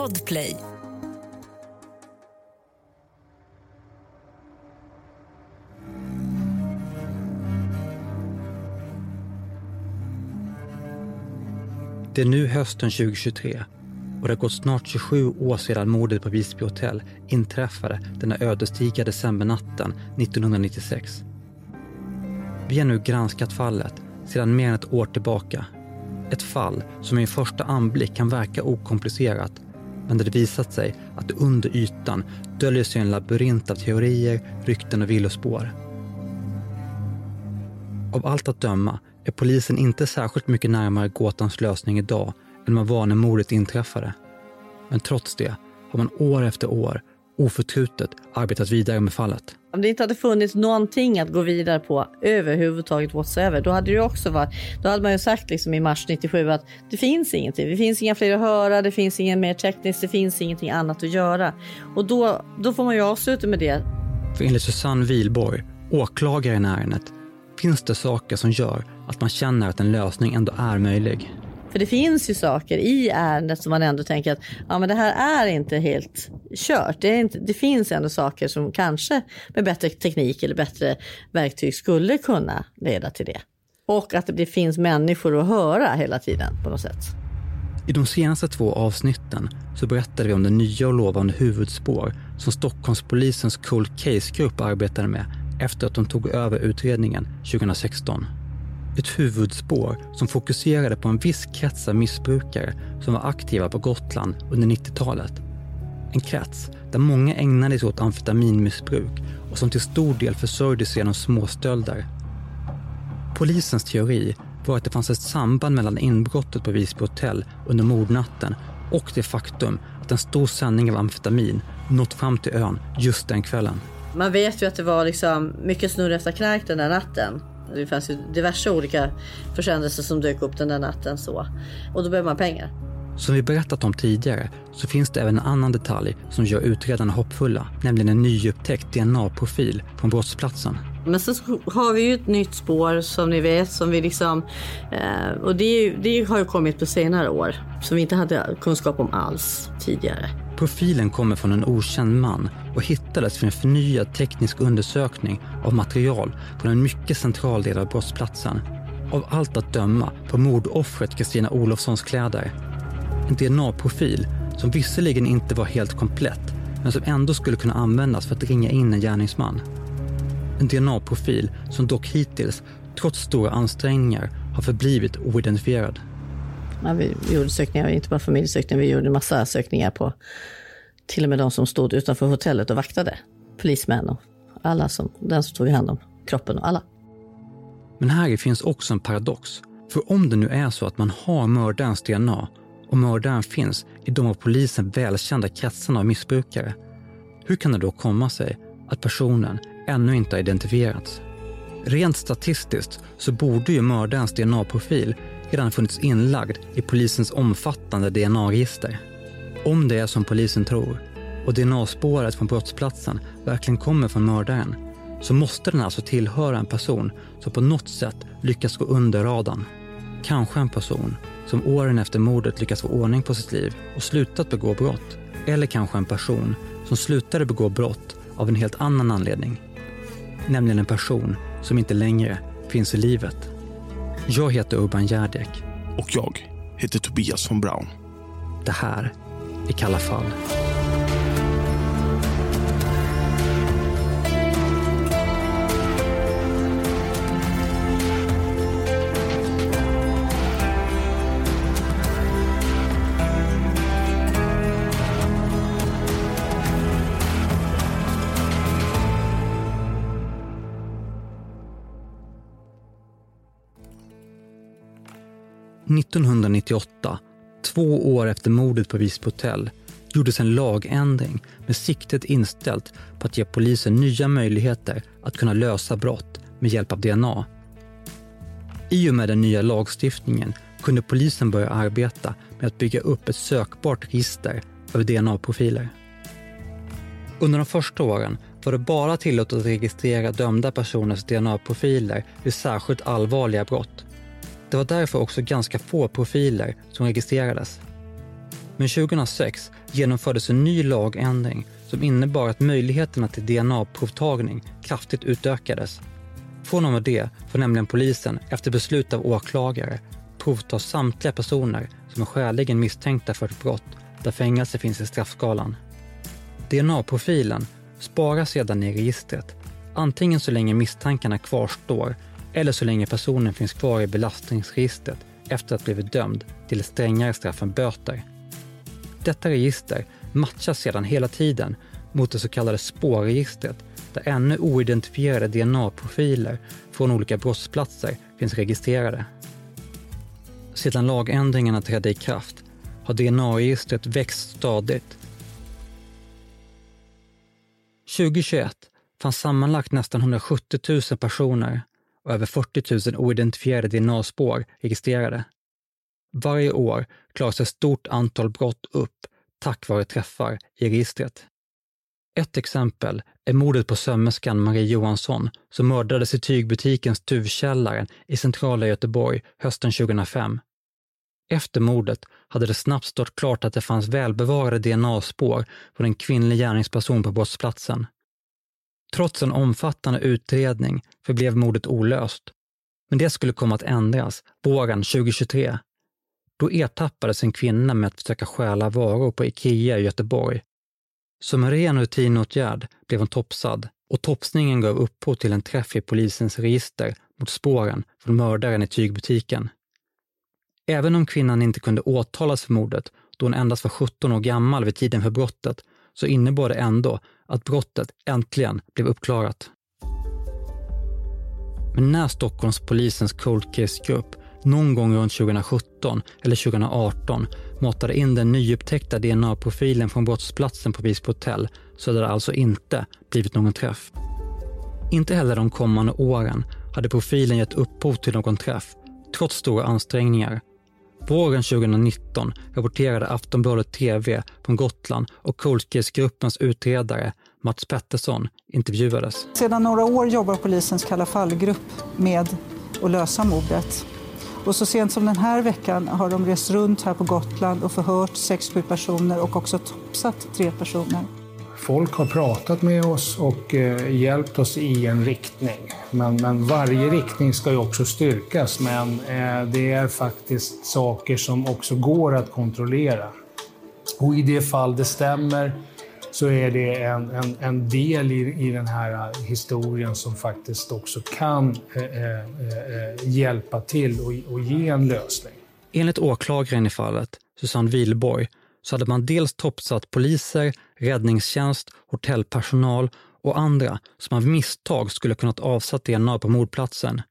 Podplay. Det är nu hösten 2023 och det har gått snart 27 år sedan mordet på Visby hotell inträffade denna ödesdigra decembernatten 1996. Vi har nu granskat fallet sedan mer än ett år tillbaka. Ett fall som i en första anblick kan verka okomplicerat men där det visat sig att det under ytan döljer sig en labyrint av teorier, rykten och villospår. Av allt att döma är polisen inte särskilt mycket närmare gåtans lösning idag än man var när mordet inträffade. Men trots det har man år efter år oförtrutet arbetat vidare med fallet. Om det inte hade funnits någonting att gå vidare på överhuvudtaget whatsoever, då hade det också varit, då hade man ju sagt liksom i mars 97 att det finns ingenting. Det finns inga fler att höra, det finns ingen mer tekniskt, det finns ingenting annat att göra. Och då, då får man ju avsluta med det. För enligt Susanne Wilborg, åklagaren i ärendet, finns det saker som gör att man känner att en lösning ändå är möjlig. För det finns ju saker i ärendet som man ändå tänker att ja, men det här är inte helt kört. Det, är inte, det finns ändå saker som kanske med bättre teknik eller bättre verktyg skulle kunna leda till det. Och att det finns människor att höra hela tiden på något sätt. I de senaste två avsnitten så berättade vi om det nya och lovande huvudspår som Stockholmspolisens Cold Case-grupp arbetade med efter att de tog över utredningen 2016. Ett huvudspår som fokuserade på en viss krets av missbrukare som var aktiva på Gotland under 90-talet. En krets där många ägnade sig åt amfetaminmissbruk och som till stor del försörjde sig genom småstölder. Polisens teori var att det fanns ett samband mellan inbrottet på Visby hotell under mordnatten och det faktum att en stor sändning av amfetamin nått fram till ön just den kvällen. Man vet ju att det var liksom mycket snurr efter knark den där natten. Det fanns ju diverse olika försändelser som dök upp den där natten. så. Och då behöver man pengar. Som vi berättat om tidigare så finns det även en annan detalj som gör utredarna hoppfulla, nämligen en nyupptäckt DNA-profil från brottsplatsen. Men sen har vi ju ett nytt spår som ni vet som vi liksom eh, och det, det har ju kommit på senare år som vi inte hade kunskap om alls tidigare. Profilen kommer från en okänd man och hittades vid en förnyad teknisk undersökning av material från en mycket central del av brottsplatsen. Av allt att döma på mordoffret Kristina Olofssons kläder. En DNA-profil som visserligen inte var helt komplett men som ändå skulle kunna användas för att ringa in en gärningsman. En DNA-profil som dock hittills, trots stora ansträngningar, har förblivit oidentifierad. Ja, vi gjorde sökningar, inte bara familjesökningar, vi gjorde massa sökningar på till och med de som stod utanför hotellet och vaktade. Polismän och alla som, den som tog hand om kroppen och alla. Men här finns också en paradox. För om det nu är så att man har mördarens DNA och mördaren finns i de av polisen välkända kretsarna av missbrukare, hur kan det då komma sig att personen ännu inte har identifierats? Rent statistiskt så borde ju mördarens DNA-profil redan funnits inlagd i polisens omfattande DNA-register. Om det är som polisen tror och DNA-spåret från brottsplatsen verkligen kommer från mördaren så måste den alltså tillhöra en person som på något sätt lyckats gå under radarn. Kanske en person som åren efter mordet lyckats få ordning på sitt liv och slutat begå brott. Eller kanske en person som slutade begå brott av en helt annan anledning. Nämligen en person som inte längre finns i livet. Jag heter Urban Järdek. Och jag heter Tobias von Braun. Det här är Kalla fall. 1998, två år efter mordet på Visby hotell, gjordes en lagändring med siktet inställt på att ge polisen nya möjligheter att kunna lösa brott med hjälp av DNA. I och med den nya lagstiftningen kunde polisen börja arbeta med att bygga upp ett sökbart register över DNA-profiler. Under de första åren var det bara tillåtet att registrera dömda personers DNA-profiler vid särskilt allvarliga brott det var därför också ganska få profiler som registrerades. Men 2006 genomfördes en ny lagändring som innebar att möjligheterna till DNA-provtagning kraftigt utökades. Från och med det får nämligen polisen, efter beslut av åklagare, provta samtliga personer som är skäligen misstänkta för ett brott där fängelse finns i straffskalan. DNA-profilen sparas sedan i registret, antingen så länge misstankarna kvarstår eller så länge personen finns kvar i belastningsregistret efter att ha blivit dömd till ett strängare straff än böter. Detta register matchas sedan hela tiden mot det så kallade spårregistret där ännu oidentifierade DNA-profiler från olika brottsplatser finns registrerade. Sedan lagändringarna trädde i kraft har DNA-registret växt stadigt. 2021 fanns sammanlagt nästan 170 000 personer och över 40 000 oidentifierade DNA-spår registrerade. Varje år klaras ett stort antal brott upp tack vare träffar i registret. Ett exempel är mordet på sömmerskan Marie Johansson som mördades i tygbutikens Tuvkällaren i centrala Göteborg hösten 2005. Efter mordet hade det snabbt stått klart att det fanns välbevarade DNA-spår från en kvinnlig gärningsperson på brottsplatsen. Trots en omfattande utredning förblev mordet olöst. Men det skulle komma att ändras våren 2023. Då ertappades en kvinna med att försöka stjäla varor på Ikea i Göteborg. Som en ren rutinåtgärd blev hon topsad och topsningen gav upphov till en träff i polisens register mot spåren från mördaren i tygbutiken. Även om kvinnan inte kunde åtalas för mordet då hon endast var 17 år gammal vid tiden för brottet så innebar det ändå att brottet äntligen blev uppklarat. Men när Stockholmspolisens Cold Case-grupp någon gång runt 2017 eller 2018 matade in den nyupptäckta DNA-profilen från brottsplatsen på Visby hotell så hade det alltså inte blivit någon träff. Inte heller de kommande åren hade profilen gett upphov till någon träff, trots stora ansträngningar Våren 2019 rapporterade Aftonbladet TV från Gotland och Cold Case-gruppens utredare Mats Pettersson intervjuades. Sedan några år jobbar polisens Kalla fall-grupp med att lösa mordet. Och så sent som den här veckan har de rest runt här på Gotland och förhört 6-7 personer och också topsat tre personer. Folk har pratat med oss och eh, hjälpt oss i en riktning. Men, men varje riktning ska ju också styrkas, men eh, det är faktiskt saker som också går att kontrollera. Och i det fall det stämmer så är det en, en, en del i, i den här äh, historien som faktiskt också kan eh, eh, hjälpa till och, och ge en lösning. Enligt åklagaren i fallet, Susanne Wilborg, så hade man dels topsat poliser, räddningstjänst, hotellpersonal och andra som av misstag skulle kunnat avsatt DNA på mordplatsen.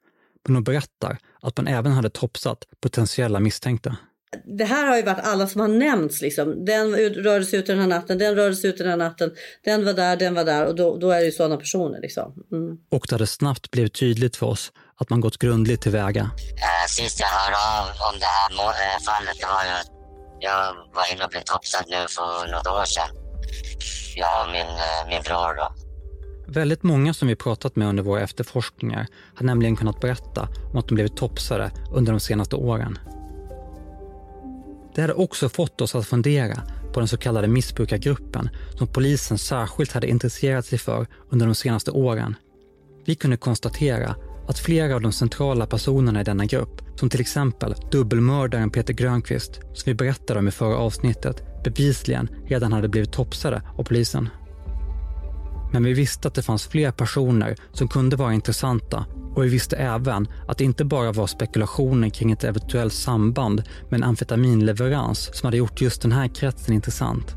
Men hon berättar att man även hade topsat potentiella misstänkta. Det här har ju varit alla som har nämnts. Liksom. Den rörde sig ut den här natten, den rörde sig ut den här natten, den var där, den var där och då, då är det ju sådana personer. Liksom. Mm. Och det hade snabbt blivit tydligt för oss att man gått grundligt tillväga. Äh, sist jag hörde av om det här eh, fallet det var ju jag var inne och blev topsad nu för något år sedan. Jag och min, eh, min bror då. Väldigt många som vi pratat med under våra efterforskningar har nämligen kunnat berätta om att de blivit topsade under de senaste åren. Det hade också fått oss att fundera på den så kallade missbrukargruppen som polisen särskilt hade intresserat sig för under de senaste åren. Vi kunde konstatera att flera av de centrala personerna i denna grupp, som till exempel dubbelmördaren Peter Grönqvist, som vi berättade om i förra avsnittet, bevisligen redan hade blivit topsade av polisen. Men vi visste att det fanns fler personer som kunde vara intressanta och vi visste även att det inte bara var spekulationer kring ett eventuellt samband med en amfetaminleverans som hade gjort just den här kretsen intressant.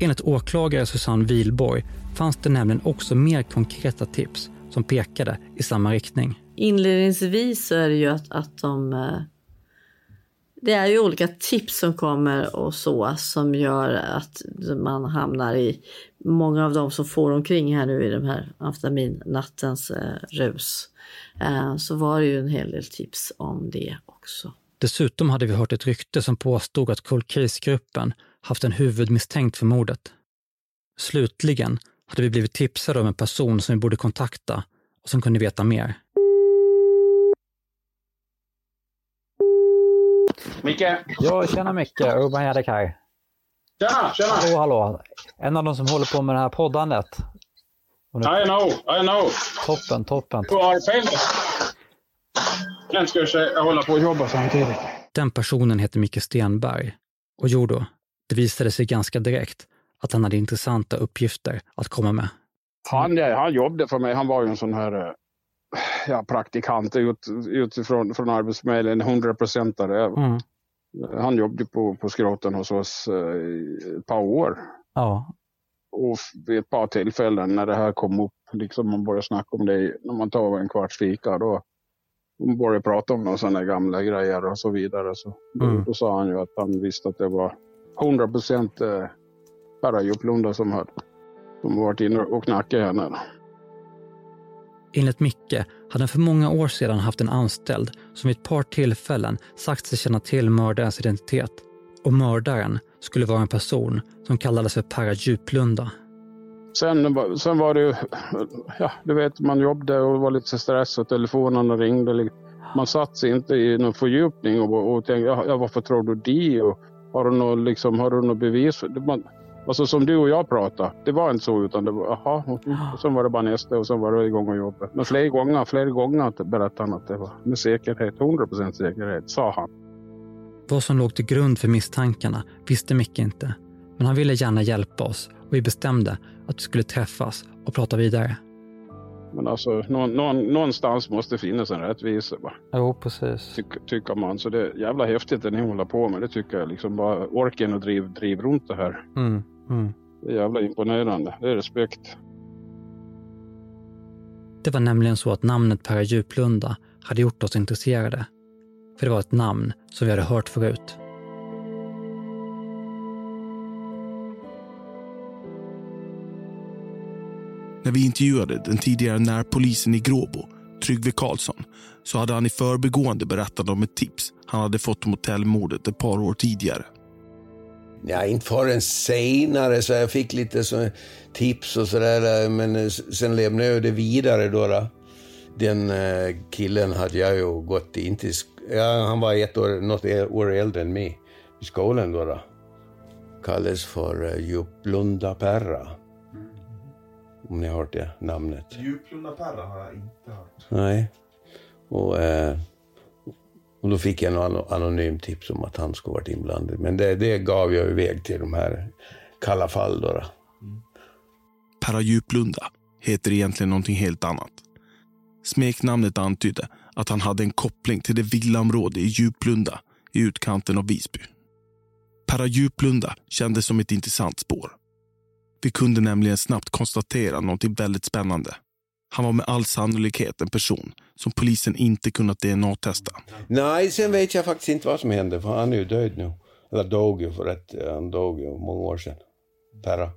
Enligt åklagare Susanne Wilborg fanns det nämligen också mer konkreta tips som pekade i samma riktning. Inledningsvis så är det ju att, att de... Eh, det är ju olika tips som kommer och så som gör att man hamnar i... Många av dem som får omkring här nu i de här amfetaminnattens eh, rus. Eh, så var det ju en hel del tips om det också. Dessutom hade vi hört ett rykte som påstod att Cold Case-gruppen haft en huvudmisstänkt för mordet. Slutligen hade vi blivit tipsade om en person som vi borde kontakta och som kunde veta mer. Micke? Ja, tjena Micke. Urban Järdek här. Tjena, tjena! Hallå, hallå. En av de som håller på med det här poddandet. Och nu, I know, I know. toppen, toppen. Du har fel. Nu ska jag jag håller på att jobba samtidigt. Den personen heter Micke Stenberg. Och jo då, det visade sig ganska direkt att han hade intressanta uppgifter att komma med. Han, ja, han jobbade för mig. Han var ju en sån här eh, ja, praktikant ut, utifrån från Arbetsförmedlingen, 100 procentare. Mm. Han jobbade på, på skroten hos oss eh, ett par år. Ja, Och vid ett par tillfällen när det här kom upp, liksom man började snacka om det när man tar en kvarts fika, då man började prata om några sådana gamla grejer och så vidare. Så, Mm. då, sa han ju att han visste att det var 100 procent eh, Per Djuplunda som hade som varit inne och knackat henne. Enligt Micke hade han för många år sedan haft en anställd som vid ett par tillfällen sagt sig känna till mördarens identitet. Och mördaren skulle vara en person som kallades för Perra Djuplunda. Sen, var- sen var det ju, ja du vet man jobbade och var lite stressad och telefonerna ringde. Liksom. Man satt sig inte i någon fördjupning och, och tänkte, ja, varför tror du det? Och har du något, liksom, har du något bevis? Man, alltså som du och jag pratade, det var inte så utan det var, jaha, och, och sen var det bara nästa och sen var det igång och jobba. Men flera gånger, flera gånger berättade han att det var med säkerhet, 100% säkerhet, sa han. Vad som låg till grund för misstankarna visste Micke inte. Men han ville gärna hjälpa oss och vi bestämde att vi skulle träffas och prata vidare. Men alltså någon, någon, någonstans måste finnas en rättvisa. Va? Jo, precis. tyck, tycker man. Så det är jävla häftigt det ni håller på med. Det tycker jag. Liksom bara orken och driv, driv runt det här. Mm, mm. Det är jävla imponerande. Det är respekt. Det var nämligen så att namnet Perra Djuplunda hade gjort oss intresserade. För det var ett namn som vi hade hört förut. När vi intervjuade den tidigare närpolisen i Gråbo, Tryggve Karlsson, så hade han i förbigående berättat om ett tips han hade fått om hotellmordet ett par år tidigare. Ja, inte förrän senare så jag fick lite så tips och sådär. Men eh, sen lämnade jag det vidare då. då. Den eh, killen hade jag ju gått in till... Ja, han var ett år, något år äldre än mig i skolan då. då. Kallades för uh, Juplunda Perra. Om ni har hört det namnet. Djuplunda Perra har jag inte hört. Nej. Och, eh, och då fick jag en anonym tips om att han skulle varit inblandad. Men det, det gav jag iväg till de här Kalla fall då. då. Djuplunda heter egentligen någonting helt annat. Smeknamnet antydde att han hade en koppling till det villaområde i Djuplunda i utkanten av Visby. Parajuplunda Djuplunda kändes som ett intressant spår. Vi kunde nämligen snabbt konstatera någonting väldigt spännande. Han var med all sannolikhet en person som polisen inte kunnat DNA-testa. Nej, sen vet jag faktiskt inte vad som hände, för han är ju död nu. Eller dog ju för att han dog ju många år sedan. Perra.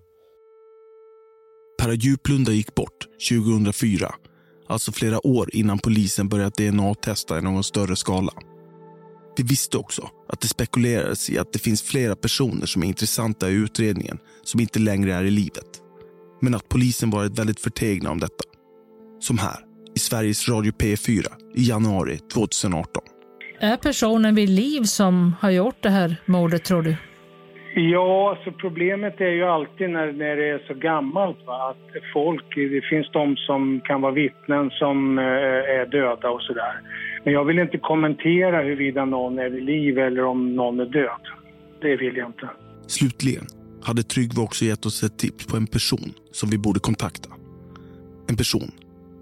Perra Djuplunda gick bort 2004, alltså flera år innan polisen börjat DNA-testa i någon större skala. Vi visste också att det spekulerades i att det finns flera personer som är intressanta i utredningen som inte längre är i livet. Men att polisen varit väldigt förtegna om detta. Som här, i Sveriges Radio P4 i januari 2018. Är personen vid liv som har gjort det här mordet tror du? Ja, alltså problemet är ju alltid när, när det är så gammalt va? att folk, det finns de som kan vara vittnen som eh, är döda och sådär. Men jag vill inte kommentera huruvida någon är vid liv eller om någon är död. Det vill jag inte. Slutligen hade Tryggve också gett oss ett tips på en person som vi borde kontakta. En person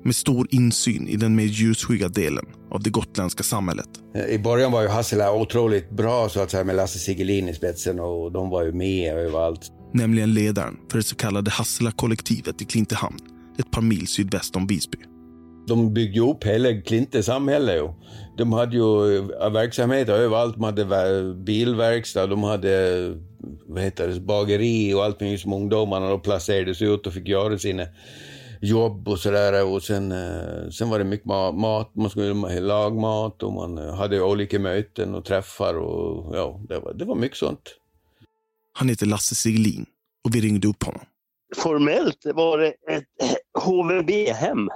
med stor insyn i den mer ljusskygga delen av det gotländska samhället. I början var ju Hassela otroligt bra så att säga med Lasse Sigelin i spetsen och de var ju med överallt. Nämligen ledaren för det så kallade Hassela-kollektivet i Klintehamn, ett par mil sydväst om Visby. De byggde upp hela Klinte samhälle ju. De hade ju eh, verksamheter överallt. De hade ver- bilverkstad, de hade vad heter det, bageri och allt möjligt som ungdomarna då placerades ut och fick göra sina jobb och sådär. Och sen, eh, sen var det mycket ma- mat, man skulle laga mat och man eh, hade olika möten och träffar och ja, det var, det var mycket sånt. Han heter Lasse Sigelin och vi ringde upp honom. Formellt var det ett HVB-hem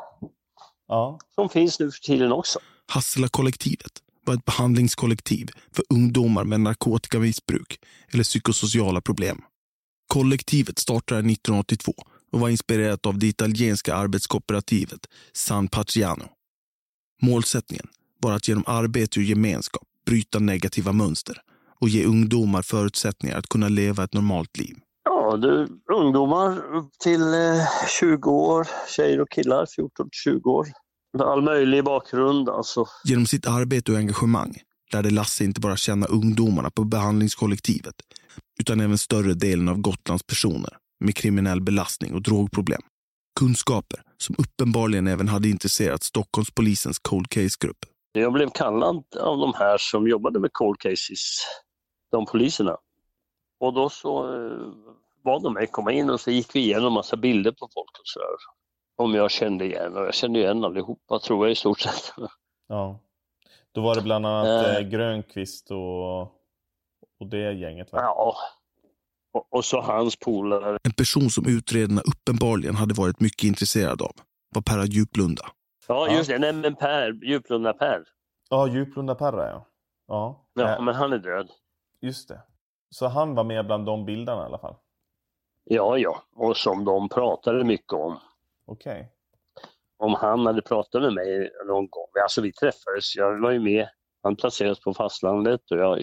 Ja. som finns nu för tiden också. Hassela-kollektivet var ett behandlingskollektiv för ungdomar med narkotikamissbruk eller psykosociala problem. Kollektivet startade 1982 och var inspirerat av det italienska arbetskooperativet San Paciano. Målsättningen var att genom arbete och gemenskap bryta negativa mönster och ge ungdomar förutsättningar att kunna leva ett normalt liv. Ja, du, ungdomar upp till eh, 20 år, tjejer och killar 14 20 år. All möjlig bakgrund alltså. Genom sitt arbete och engagemang lärde Lasse inte bara känna ungdomarna på behandlingskollektivet utan även större delen av Gotlands personer med kriminell belastning och drogproblem. Kunskaper som uppenbarligen även hade intresserat Stockholmspolisens cold case-grupp. Jag blev kallad av de här som jobbade med cold cases, de poliserna. Och då så eh, bad de mig komma in och så gick vi igenom massa bilder på folk och sådär. Om jag kände igen, och jag kände igen allihopa tror jag i stort sett. Ja. Då var det bland annat Eh. eh, Grönqvist och, och det gänget va? Ja. Och, och så hans polare. En person som utredarna uppenbarligen hade varit mycket intresserad av var Perra Djuplunda. Ja, just det. Nej, men Per, Djuplunda-Per. Ja, Djuplunda Perra ja. Ja, Ja, eh, men han är död. just det. Så han var med bland de bilderna i alla fall? Ja, ja. Och som de pratade mycket om. Okej. Om han hade pratat med mig någon gång. Alltså vi träffades, jag var ju med. Han placerades på fastlandet och jag,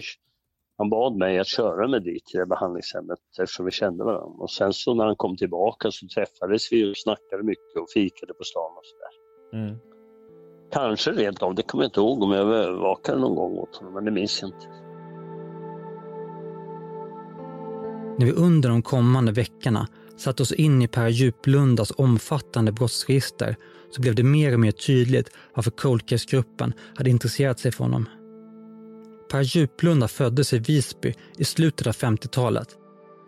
han bad mig att köra med dit till det behandlingshemmet eftersom vi kände varandra. Och sen så när han kom tillbaka så träffades vi och snackade mycket och fikade på stan och sådär. Mm. Kanske rent av, det kommer jag inte ihåg om jag övervakade någon gång åt honom, men det minns jag inte. När vi under de kommande veckorna satte oss in i Per Djuplundas omfattande brottsregister så blev det mer och mer tydligt varför Cold Case-gruppen hade intresserat sig för honom. Per Djuplunda föddes i Visby i slutet av 50-talet.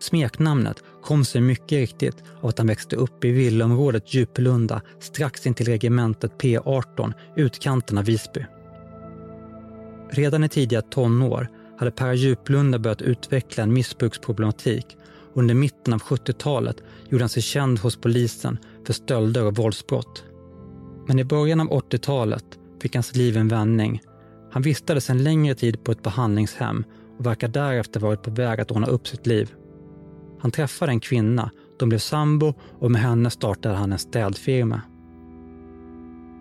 Smeknamnet kom sig mycket riktigt av att han växte upp i villaområdet Djuplunda strax intill regementet P18 utkanten av Visby. Redan i tidiga tonår hade Per Djuplunda börjat utveckla en missbruksproblematik och under mitten av 70-talet gjorde han sig känd hos polisen för stölder och våldsbrott. Men i början av 80-talet fick hans liv en vändning. Han vistades en längre tid på ett behandlingshem och verkar därefter varit på väg att ordna upp sitt liv. Han träffade en kvinna, de blev sambo och med henne startade han en städfirma.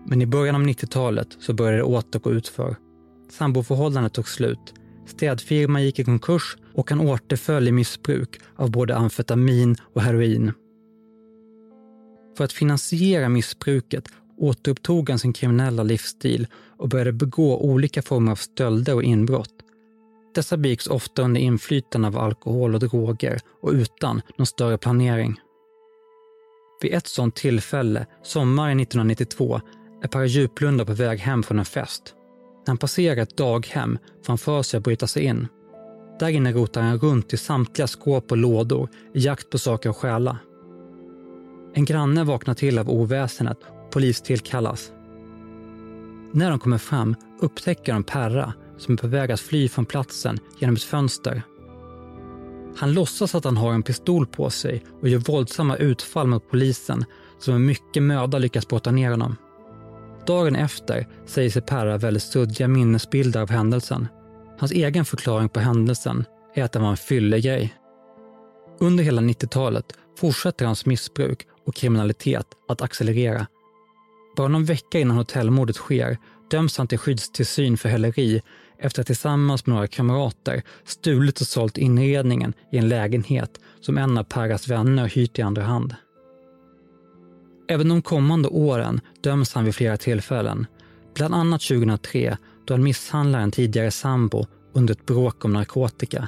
Men i början av 90-talet så började det åter gå utför. Samboförhållandet tog slut. Städfirman gick i konkurs och han återföll i missbruk av både amfetamin och heroin. För att finansiera missbruket återupptog han sin kriminella livsstil och började begå olika former av stölder och inbrott. Dessa begicks ofta under inflytande av alkohol och droger och utan någon större planering. Vid ett sådant tillfälle, sommaren 1992, är Per Djuplunda på väg hem från en fest. När han passerar ett daghem framför sig att bryta sig in. Där inne rotar han runt i samtliga skåp och lådor i jakt på saker att stjäla. En granne vaknar till av oväsendet och polis tillkallas. När de kommer fram upptäcker de Perra som är på väg att fly från platsen genom ett fönster. Han låtsas att han har en pistol på sig och gör våldsamma utfall mot polisen som med mycket möda lyckas brotta ner honom. Dagen efter säger sig Perra väldigt suddiga minnesbilder av händelsen. Hans egen förklaring på händelsen är att det var en fyllegrej. Under hela 90-talet fortsätter hans missbruk och kriminalitet att accelerera. Bara någon vecka innan hotellmordet sker döms han till skyddstillsyn för häleri efter att tillsammans med några kamrater stulit och sålt inredningen i en lägenhet som en av Paras vänner hyrt i andra hand. Även de kommande åren döms han vid flera tillfällen. Bland annat 2003 då han misshandlar en tidigare sambo under ett bråk om narkotika.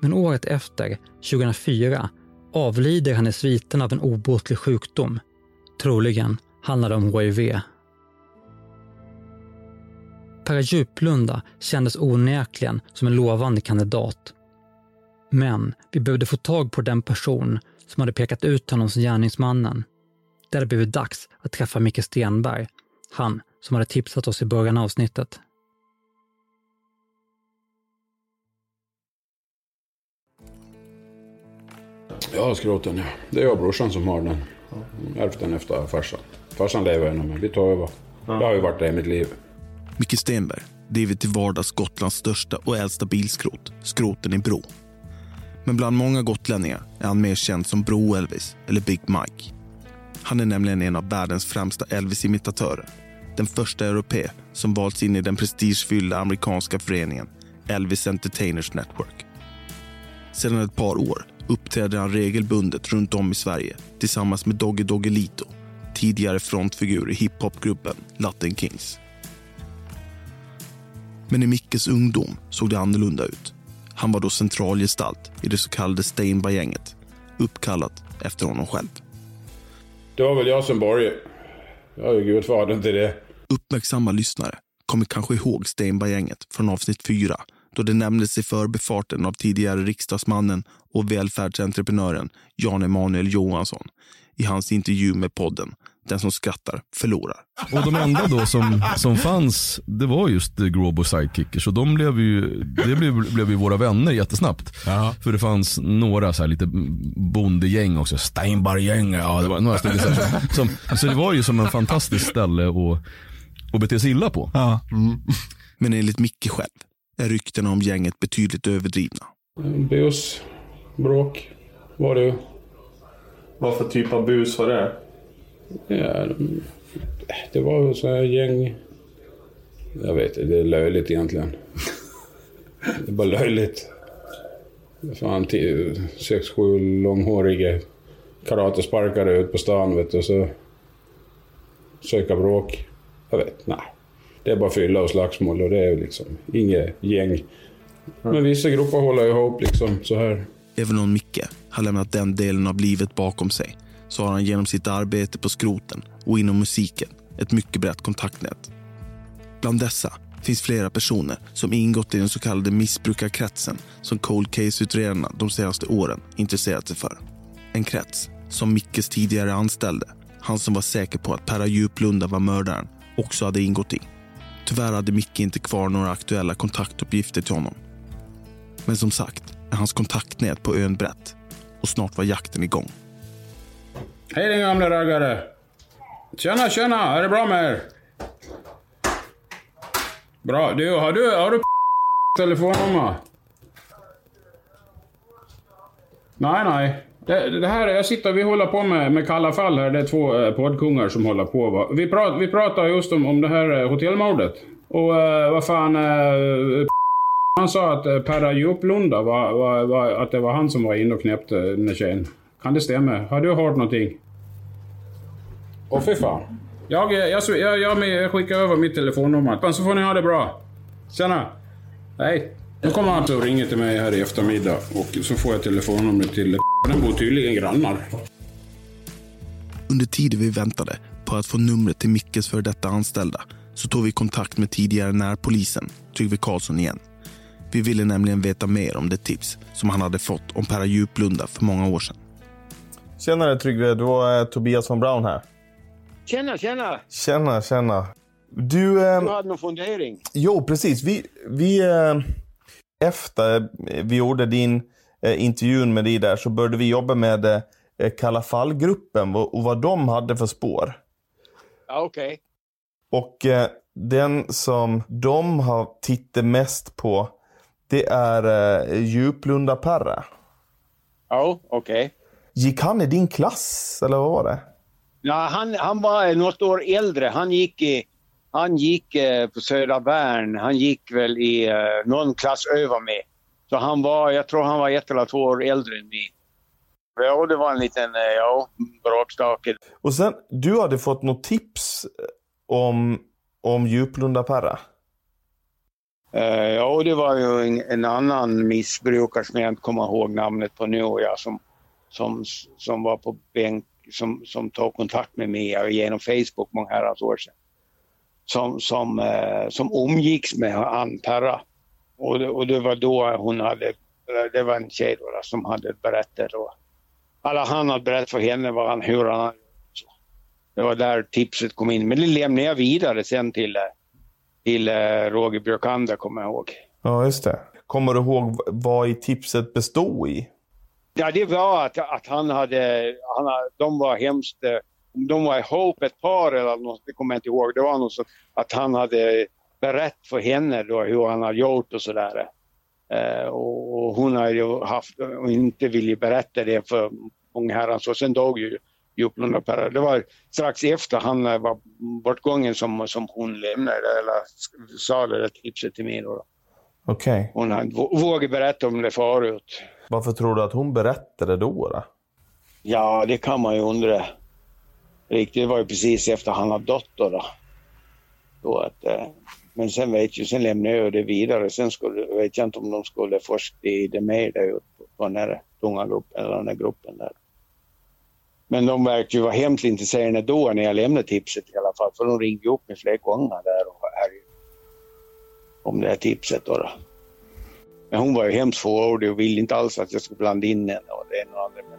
Men året efter, 2004, avlider han i sviten av en obotlig sjukdom. Troligen handlade om HIV. Per Djuplunda kändes onekligen som en lovande kandidat. Men vi behövde få tag på den person som hade pekat ut honom som gärningsmannen. Det hade blivit dags att träffa Micke Stenberg, han som hade tipsat oss i början av avsnittet. Ja, skroten ja. Det är jag och brorsan som har den. Ärvt den efter farsan. Farsan lever ännu men vi tar över. Jag har ju varit där i mitt liv. Micke Stenberg driver till vardags Gotlands största och äldsta bilskrot, Skroten i Bro. Men bland många gotlänningar är han mer känd som Bro-Elvis eller Big Mike. Han är nämligen en av världens främsta Elvis-imitatörer. Den första europé som valts in i den prestigefyllda amerikanska föreningen Elvis Entertainers Network. Sedan ett par år uppträder han regelbundet runt om i Sverige tillsammans med Doggy Doggelito, tidigare frontfigur i hiphopgruppen Latin Kings. Men i Mickes ungdom såg det annorlunda ut. Han var då centralgestalt i det så kallade Steinberg-gänget, uppkallat efter honom själv. Det var väl jag som Borge. Jag är gudfadern till det. Uppmärksamma lyssnare kommer kanske ihåg Steinberg-gänget från avsnitt 4 då det nämndes i förbifarten av tidigare riksdagsmannen och välfärdsentreprenören Jan Emanuel Johansson i hans intervju med podden Den som skrattar förlorar. Och de enda då som, som fanns, det var just Gråbo Sidekickers. Och de blev ju, det blev, blev ju våra vänner jättesnabbt. Ja. För det fanns några så här lite bondegäng också. Steinberggäng, ja det var några stycken. Så, här, som, så det var ju som en fantastiskt ställe att, att bete sig illa på. Ja. Men enligt Micke själv är ryktena om gänget betydligt överdrivna. Bus, bråk var det ju. Vad för typ av bus var det? Ja, det var så här gäng... Jag vet inte, det är löjligt egentligen. Det är bara löjligt. Fan, tio, sex, sju långhåriga karatesparkare ut på stan vet du, så söka bråk. Jag vet, nej. Det är bara fylla och slagsmål och det är liksom inget gäng. Men vissa grupper håller ihop liksom så här. Även om Micke har lämnat den delen av livet bakom sig så har han genom sitt arbete på skroten och inom musiken ett mycket brett kontaktnät. Bland dessa finns flera personer som ingått i den så kallade missbrukarkretsen som cold case-utredarna de senaste åren intresserat sig för. En krets som Mickes tidigare anställde, han som var säker på att Perra Djuplunda var mördaren, också hade ingått i. Tyvärr hade Micke inte kvar några aktuella kontaktuppgifter till honom. Men som sagt är hans kontaktnät på ön brett och snart var jakten igång. Hej din gamla raggare! Tjena, tjena! Är det bra med er? Bra. Du, har du, har du telefonnummer? Nej, nej. Det, det här, jag sitter, vi håller på med, med Kalla fall här. Det är två eh, poddkungar som håller på. Va? Vi, prat, vi pratar just om, om det här eh, hotellmordet. Och eh, vad fan... Eh, han sa att eh, Perra Djuplunda var, var, var, att det var han som var inne och knäppte eh, den tjejen. Kan det stämma? Har du hört någonting? Åh fy fan. Jag, jag, jag, jag, jag skickar över mitt telefonnummer. Så får ni ha det bra. Tjena. Hej. Nu kommer han att ringa till mig här i eftermiddag och så får jag telefonnumret till Den bor tydligen grannar. Under tiden vi väntade på att få numret till Mickes för detta anställda så tog vi kontakt med tidigare närpolisen, Tryggve Karlsson igen. Vi ville nämligen veta mer om det tips som han hade fått om Perra Djuplunda för många år sedan. Tjenare Tryggve, det var eh, Tobias von Braun här. Tjena, tjena! Tjena, tjena. Du... Eh, Du hade någon fundering? jo, precis. Vi, vi eh, efter vi gjorde din eh, intervjun med dig där så började vi jobba med eh, Kalla fall-gruppen och, vad de hade för spår. Ja, okej. Och eh, den som de har tittat mest på det är eh, Djuplunda Perra. Ja, okej. Gick han i din klass eller vad var det? Ja, han, han var något år äldre. Han gick, i, han gick eh, på Södra Värn. Han gick väl i eh, någon klass över mig. Så han var, jag tror han var ett eller två år äldre än mig. Ja, det var en liten, eh, ja, bråkstake. Och sen, du hade fått något tips om, om Djuplunda Perra. Eh, ja, det var ju en, en annan missbrukare som jag inte kommer ihåg namnet på nu, ja, som, som, som var på bänk, som, som tog kontakt med mig genom Facebook många herrans år sedan. Som, som, eh, som umgicks med Ann Perra. Och det, och det var då hon hade, det var en tjej då, som hade berättat. då. alla han hade berättat för henne vad han, hur han Det var där tipset kom in. Men det lämnade jag vidare sen till, eh, till eh, Roger Björkander, kommer jag ihåg. Ja, just det. Kommer du ihåg vad i tipset bestod i? Ja, det var att, att han hade, han, hade- de var hemskt, eh, de var ihop ett par eller något, det kommer jag inte ihåg. Det var något så att han hade berättat för henne då hur han har gjort och sådär. Eh, och, och hon har ju haft och inte velat berätta det för många herrans och sen dog ju Juplunda Per. Det var strax efter han var bortgången som, som hon lämnade eller sa det där tipset till mig. Okej. Okay. Hon hade vågat berätta om det förut. Varför tror du att hon berättade då? då? Ja, det kan man ju undra. Riktigt, det var ju precis efter han hade dött då. då. då att, eh, men sen vet ju, sen lämnade jag det vidare. Sen skulle, vet jag inte om de skulle forska i det mer där på den här tunga gruppen, eller den här gruppen där. Men de verkar ju vara hemskt intresserade då när jag lämnade tipset i alla fall. För de ringde upp mig flera gånger där och här, om det här tipset. Då, då. Men hon var ju hemskt fåordig och ville inte alls att jag skulle blanda in henne och det ena och andra. Men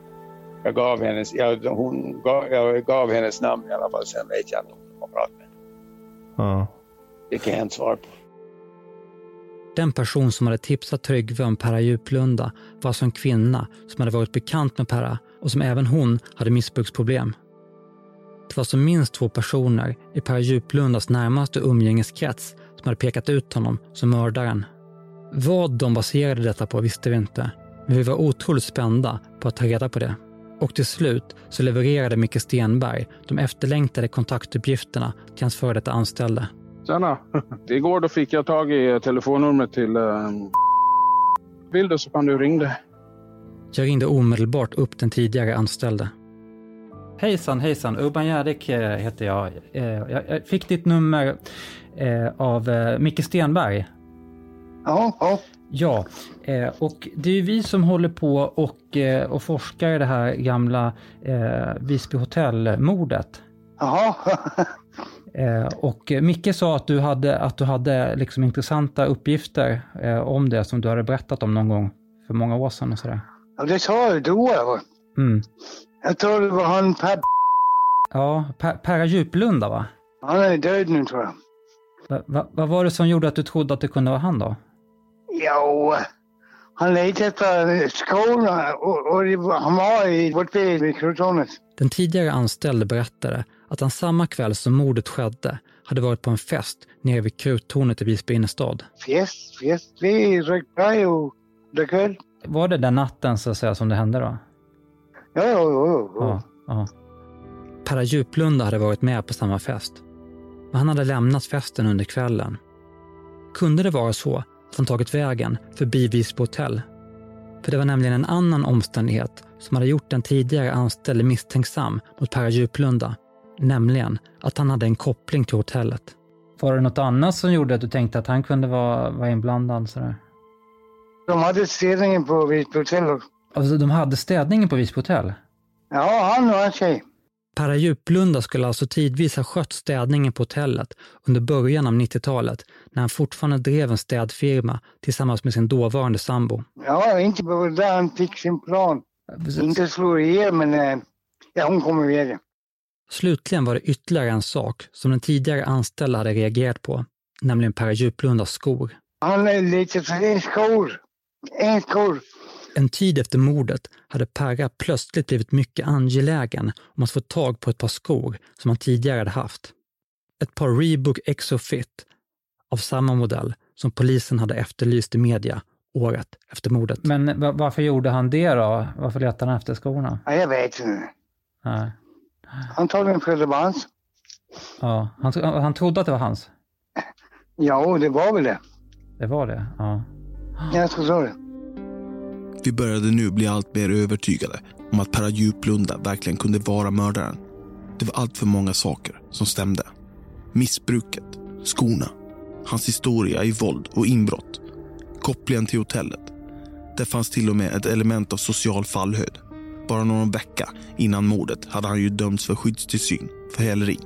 jag gav hennes, jag, hon, gav, jag gav hennes namn i alla fall. Sen vet jag inte om de har pratat med henne. Det kan jag inte svara på. Den person som hade tipsat Tryggve om Perra Djuplunda var alltså en kvinna som hade varit bekant med Perra och som även hon hade missbruksproblem. Det var som minst två personer i Perra Djuplundas närmaste umgängeskrets som hade pekat ut honom som mördaren. Vad de baserade detta på visste vi inte, men vi var otroligt spända på att ta reda på det. Och till slut så levererade Micke Stenberg de efterlängtade kontaktuppgifterna till hans före detta anställde. Tjena! Igår då fick jag tag i telefonnumret till... Uh, vill du så kan du ringa det. Jag ringde omedelbart upp den tidigare anställde. Hejsan, hejsan. Urban Gärdik eh, heter jag. Eh, jag fick ditt nummer eh, av Micke Stenberg. Ja, ja. Ja, och det är vi som håller på och, och forskar i det här gamla Visby hotell-mordet. Jaha. Och Micke sa att du hade, att du hade liksom intressanta uppgifter om det som du hade berättat om någon gång för många år sedan och sådär. Ja, det sa jag då. Mm. Jag tror det var han Per... Ja, per, Perra Djuplunda va? Han är död nu tror jag. Va, va, vad var det som gjorde att du trodde att det kunde vara han då? Jo, han letade efter skolan och, och var, han var i vårt vid. Den tidigare anställde berättade att han samma kväll som mordet skedde hade varit på en fest nere vid Kruttornet i Visby innerstad. Fest, fest. Vi rökte paj och drack öl. Var det den natten så att säga som det hände då? Ja, ja, ja. ja. ja. Perra Djuplunda hade varit med på samma fest. Men han hade lämnat festen under kvällen. Kunde det vara så han tagit vägen förbi Visby hotell? För det var nämligen en annan omständighet som hade gjort den tidigare anställde misstänksam mot Perra Djuplunda. Nämligen att han hade en koppling till hotellet. Var det något annat som gjorde att du tänkte att han kunde vara, vara inblandad? Sådär? De hade städningen på Visby hotell. Alltså de hade städningen på Visby hotell? Ja, han och hans tjej. Perra Djuplunda skulle alltså tidvis ha skött städningen på hotellet under början av 90-talet när han fortfarande drev en städfirma tillsammans med sin dåvarande sambo. Ja, inte bara där han fick sin plan. Precis. Inte slå ihjäl, men eh, ja, hon kommer iväg. Slutligen var det ytterligare en sak som den tidigare anställda hade reagerat på, nämligen Perra Djuplundas skor. Han letade efter en skor. En skor. En tid efter mordet hade Perra plötsligt blivit mycket angelägen om att få tag på ett par skor som han tidigare hade haft. Ett par Reebok Exofit av samma modell som polisen hade efterlyst i media året efter mordet. Men varför gjorde han det då? Varför letade han efter skorna? Ja, jag vet inte. Nej. Antagligen för det var hans. Ja, han, han trodde att det var hans? Ja, det var väl det. Det var det? Ja. Jag tror det. Vi började nu bli allt mer övertygade om att Perra Djuplunda verkligen kunde vara mördaren. Det var allt för många saker som stämde. Missbruket, skorna, hans historia i våld och inbrott, kopplingen till hotellet. Det fanns till och med ett element av social fallhöjd. Bara någon vecka innan mordet hade han ju dömts för skyddstillsyn för häleri.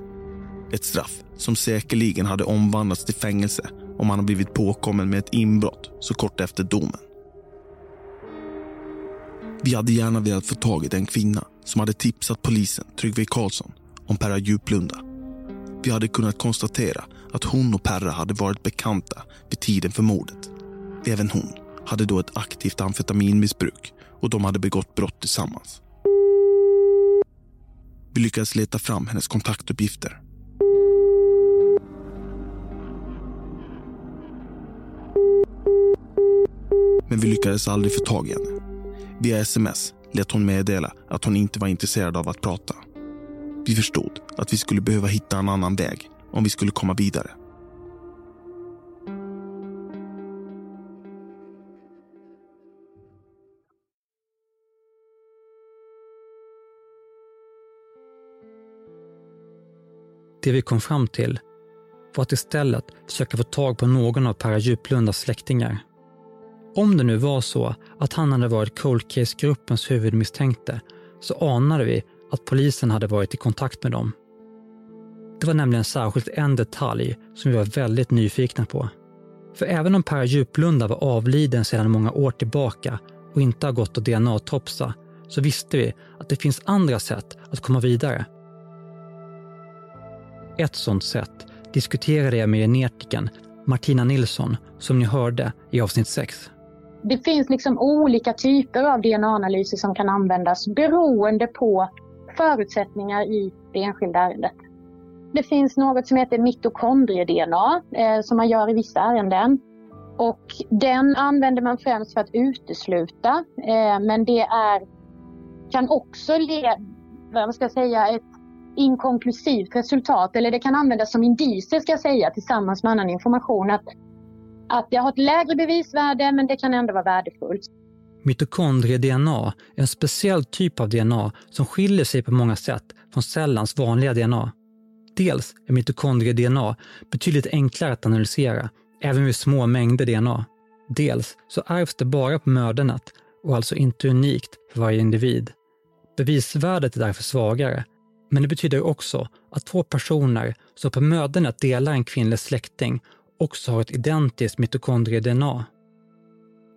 Ett straff som säkerligen hade omvandlats till fängelse om han hade blivit påkommen med ett inbrott så kort efter domen. Vi hade gärna velat få tag i den kvinna som hade tipsat polisen, Tryggve Karlsson, om Perra Djuplunda. Vi hade kunnat konstatera att hon och Perra hade varit bekanta vid tiden för mordet. Även hon hade då ett aktivt amfetaminmissbruk och de hade begått brott tillsammans. Vi lyckades leta fram hennes kontaktuppgifter. Men vi lyckades aldrig få tag i henne. Via sms lät hon meddela att hon inte var intresserad av att prata. Vi förstod att vi skulle behöva hitta en annan väg om vi skulle komma vidare. Det vi kom fram till var att istället försöka få tag på någon av Per Djuplundas släktingar. Om det nu var så att han hade varit Cold Case-gruppens huvudmisstänkte så anade vi att polisen hade varit i kontakt med dem. Det var nämligen särskilt en detalj som vi var väldigt nyfikna på. För även om Per Djuplunda var avliden sedan många år tillbaka och inte har gått att DNA-topsa så visste vi att det finns andra sätt att komma vidare. Ett sådant sätt diskuterade jag med genetikern Martina Nilsson som ni hörde i avsnitt 6. Det finns liksom olika typer av DNA-analyser som kan användas beroende på förutsättningar i det enskilda ärendet. Det finns något som heter mitokondrie-DNA eh, som man gör i vissa ärenden. Och den använder man främst för att utesluta, eh, men det är, kan också leda, vad ska jag säga, ett inkonklusivt resultat, eller det kan användas som indicier ska jag säga, tillsammans med annan information. Att, att jag har ett lägre bevisvärde, men det kan ändå vara värdefullt. Mitokondrie-DNA är en speciell typ av DNA som skiljer sig på många sätt från cellens vanliga DNA. Dels är mitokondrie-DNA betydligt enklare att analysera, även vid små mängder DNA. Dels så ärvs det bara på mödernet och alltså inte unikt för varje individ. Bevisvärdet är därför svagare, men det betyder också att två personer som på mödernet delar en kvinnlig släkting också har ett identiskt mitokondrie-DNA.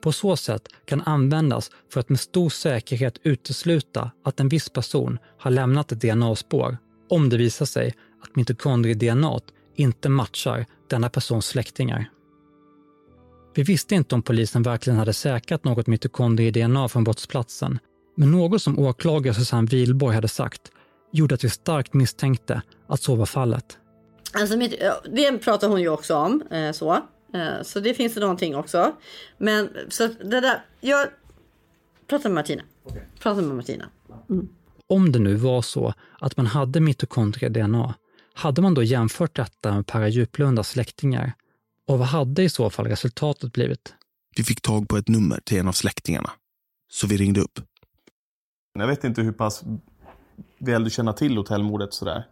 På så sätt kan användas för att med stor säkerhet utesluta att en viss person har lämnat ett DNA-spår om det visar sig att mitokondrie-DNA inte matchar denna persons släktingar. Vi visste inte om polisen verkligen hade säkrat något mitokondrie-DNA från brottsplatsen, men något som åklagare Susanne Wilborg hade sagt gjorde att vi starkt misstänkte att så var fallet. Alltså, det pratar hon ju också om. Eh, så. Eh, så det finns det någonting också. Men så det där, jag pratar med Martina. Okay. Pratar med Martina. Mm. Om det nu var så att man hade mitokondrie-DNA, hade man då jämfört detta med Per Djuplundas släktingar? Och vad hade i så fall resultatet blivit? Vi fick tag på ett nummer till en av släktingarna, så vi ringde upp. Jag vet inte hur pass väl du känner till hotellmordet sådär?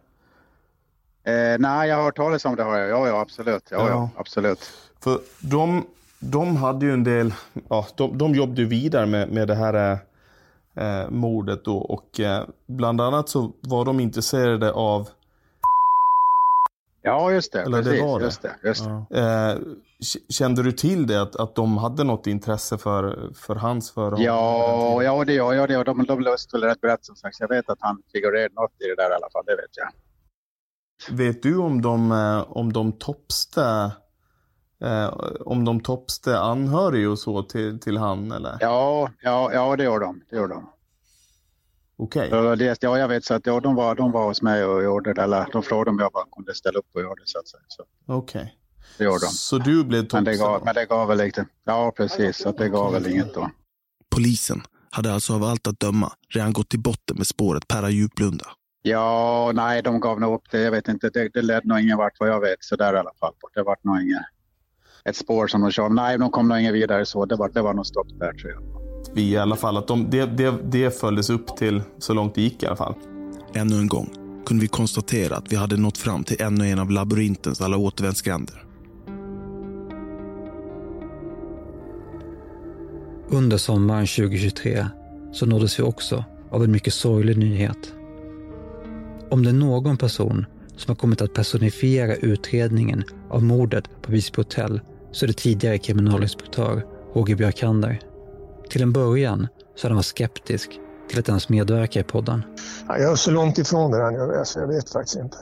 Eh, nej, jag har hört talas om det. Har jag. Ja, ja, absolut. Ja, ja. ja absolut. För de, de hade ju en del, ja, de, de jobbade ju vidare med, med det här eh, mordet då och eh, bland annat så var de intresserade av Ja, just det. Eller precis, det var det. Just det, just det. Ja. Eh, kände du till det, att, att de hade något intresse för, för hans för Ja, ja, det gör jag. Det, de, de löste väl rätt brett som sagt. Jag vet att han figurerade något i det där i alla fall, det vet jag. Vet du om de, eh, om de toppste eh, om de toppste anhörig och så till, till han eller? Ja, ja, ja det gör de. Det gör de. Okej. Okay. Ja, jag vet så att ja, de, var, de var hos mig och gjorde det. Eller de frågade om jag bara kunde ställa upp och göra det så att säga. Okej. Okay. Det gjorde de. Så du blev topsad? Men det gav, men det gav väl lite. Ja, precis. Så det gav väl inget då. Polisen hade alltså av allt att döma redan gått till botten med spåret Perra Djuplunda. Ja, nej, de gav nog upp det. Jag vet inte. Det, det ledde nog ingen vart vad jag vet. Så där i alla fall. Det var nog inget ett spår som de körde. Nej, de kom nog inget vidare så. Det var, det var nog stopp där tror jag. Vi i alla fall att de, det, det, det följdes upp till så långt det gick i alla fall. Ännu en gång kunde vi konstatera att vi hade nått fram till ännu en av labyrintens alla återvändsgränder. Under sommaren 2023 så nåddes vi också av en mycket sorglig nyhet. Om det är någon person som har kommit att personifiera utredningen av mordet på Visby hotell så är det tidigare kriminalinspektör Roger Björkander. Till en början så hade han varit skeptisk till att ens medverka i podden. Jag är så långt ifrån det där nu, så jag vet faktiskt inte.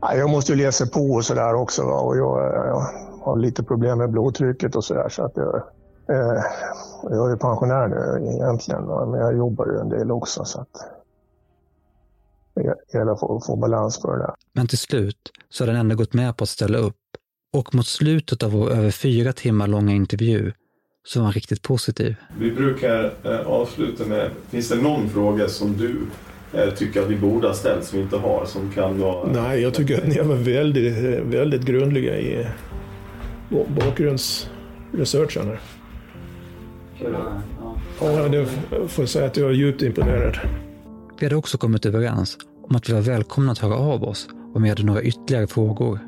Jag måste ju läsa på och sådär också. Va? Och jag, jag, har lite problem med blodtrycket och sådär. Så att jag, eh, jag är pensionär nu egentligen, va? men jag jobbar ju en del också. Så att att få, få balans på det där. Men till slut så har den ändå gått med på att ställa upp. Och mot slutet av vår över fyra timmar långa intervju så var han riktigt positiv. Vi brukar eh, avsluta med, finns det någon fråga som du eh, tycker att vi borde ha ställt som vi inte har, som kan vara... Nej, jag tycker att ni var väldigt, väldigt grundliga i bakgrundsresearchen. här. Ja, det får jag säga att jag är djupt imponerad. Vi hade också kommit överens om att vi var välkomna att höra av oss om vi hade några ytterligare frågor.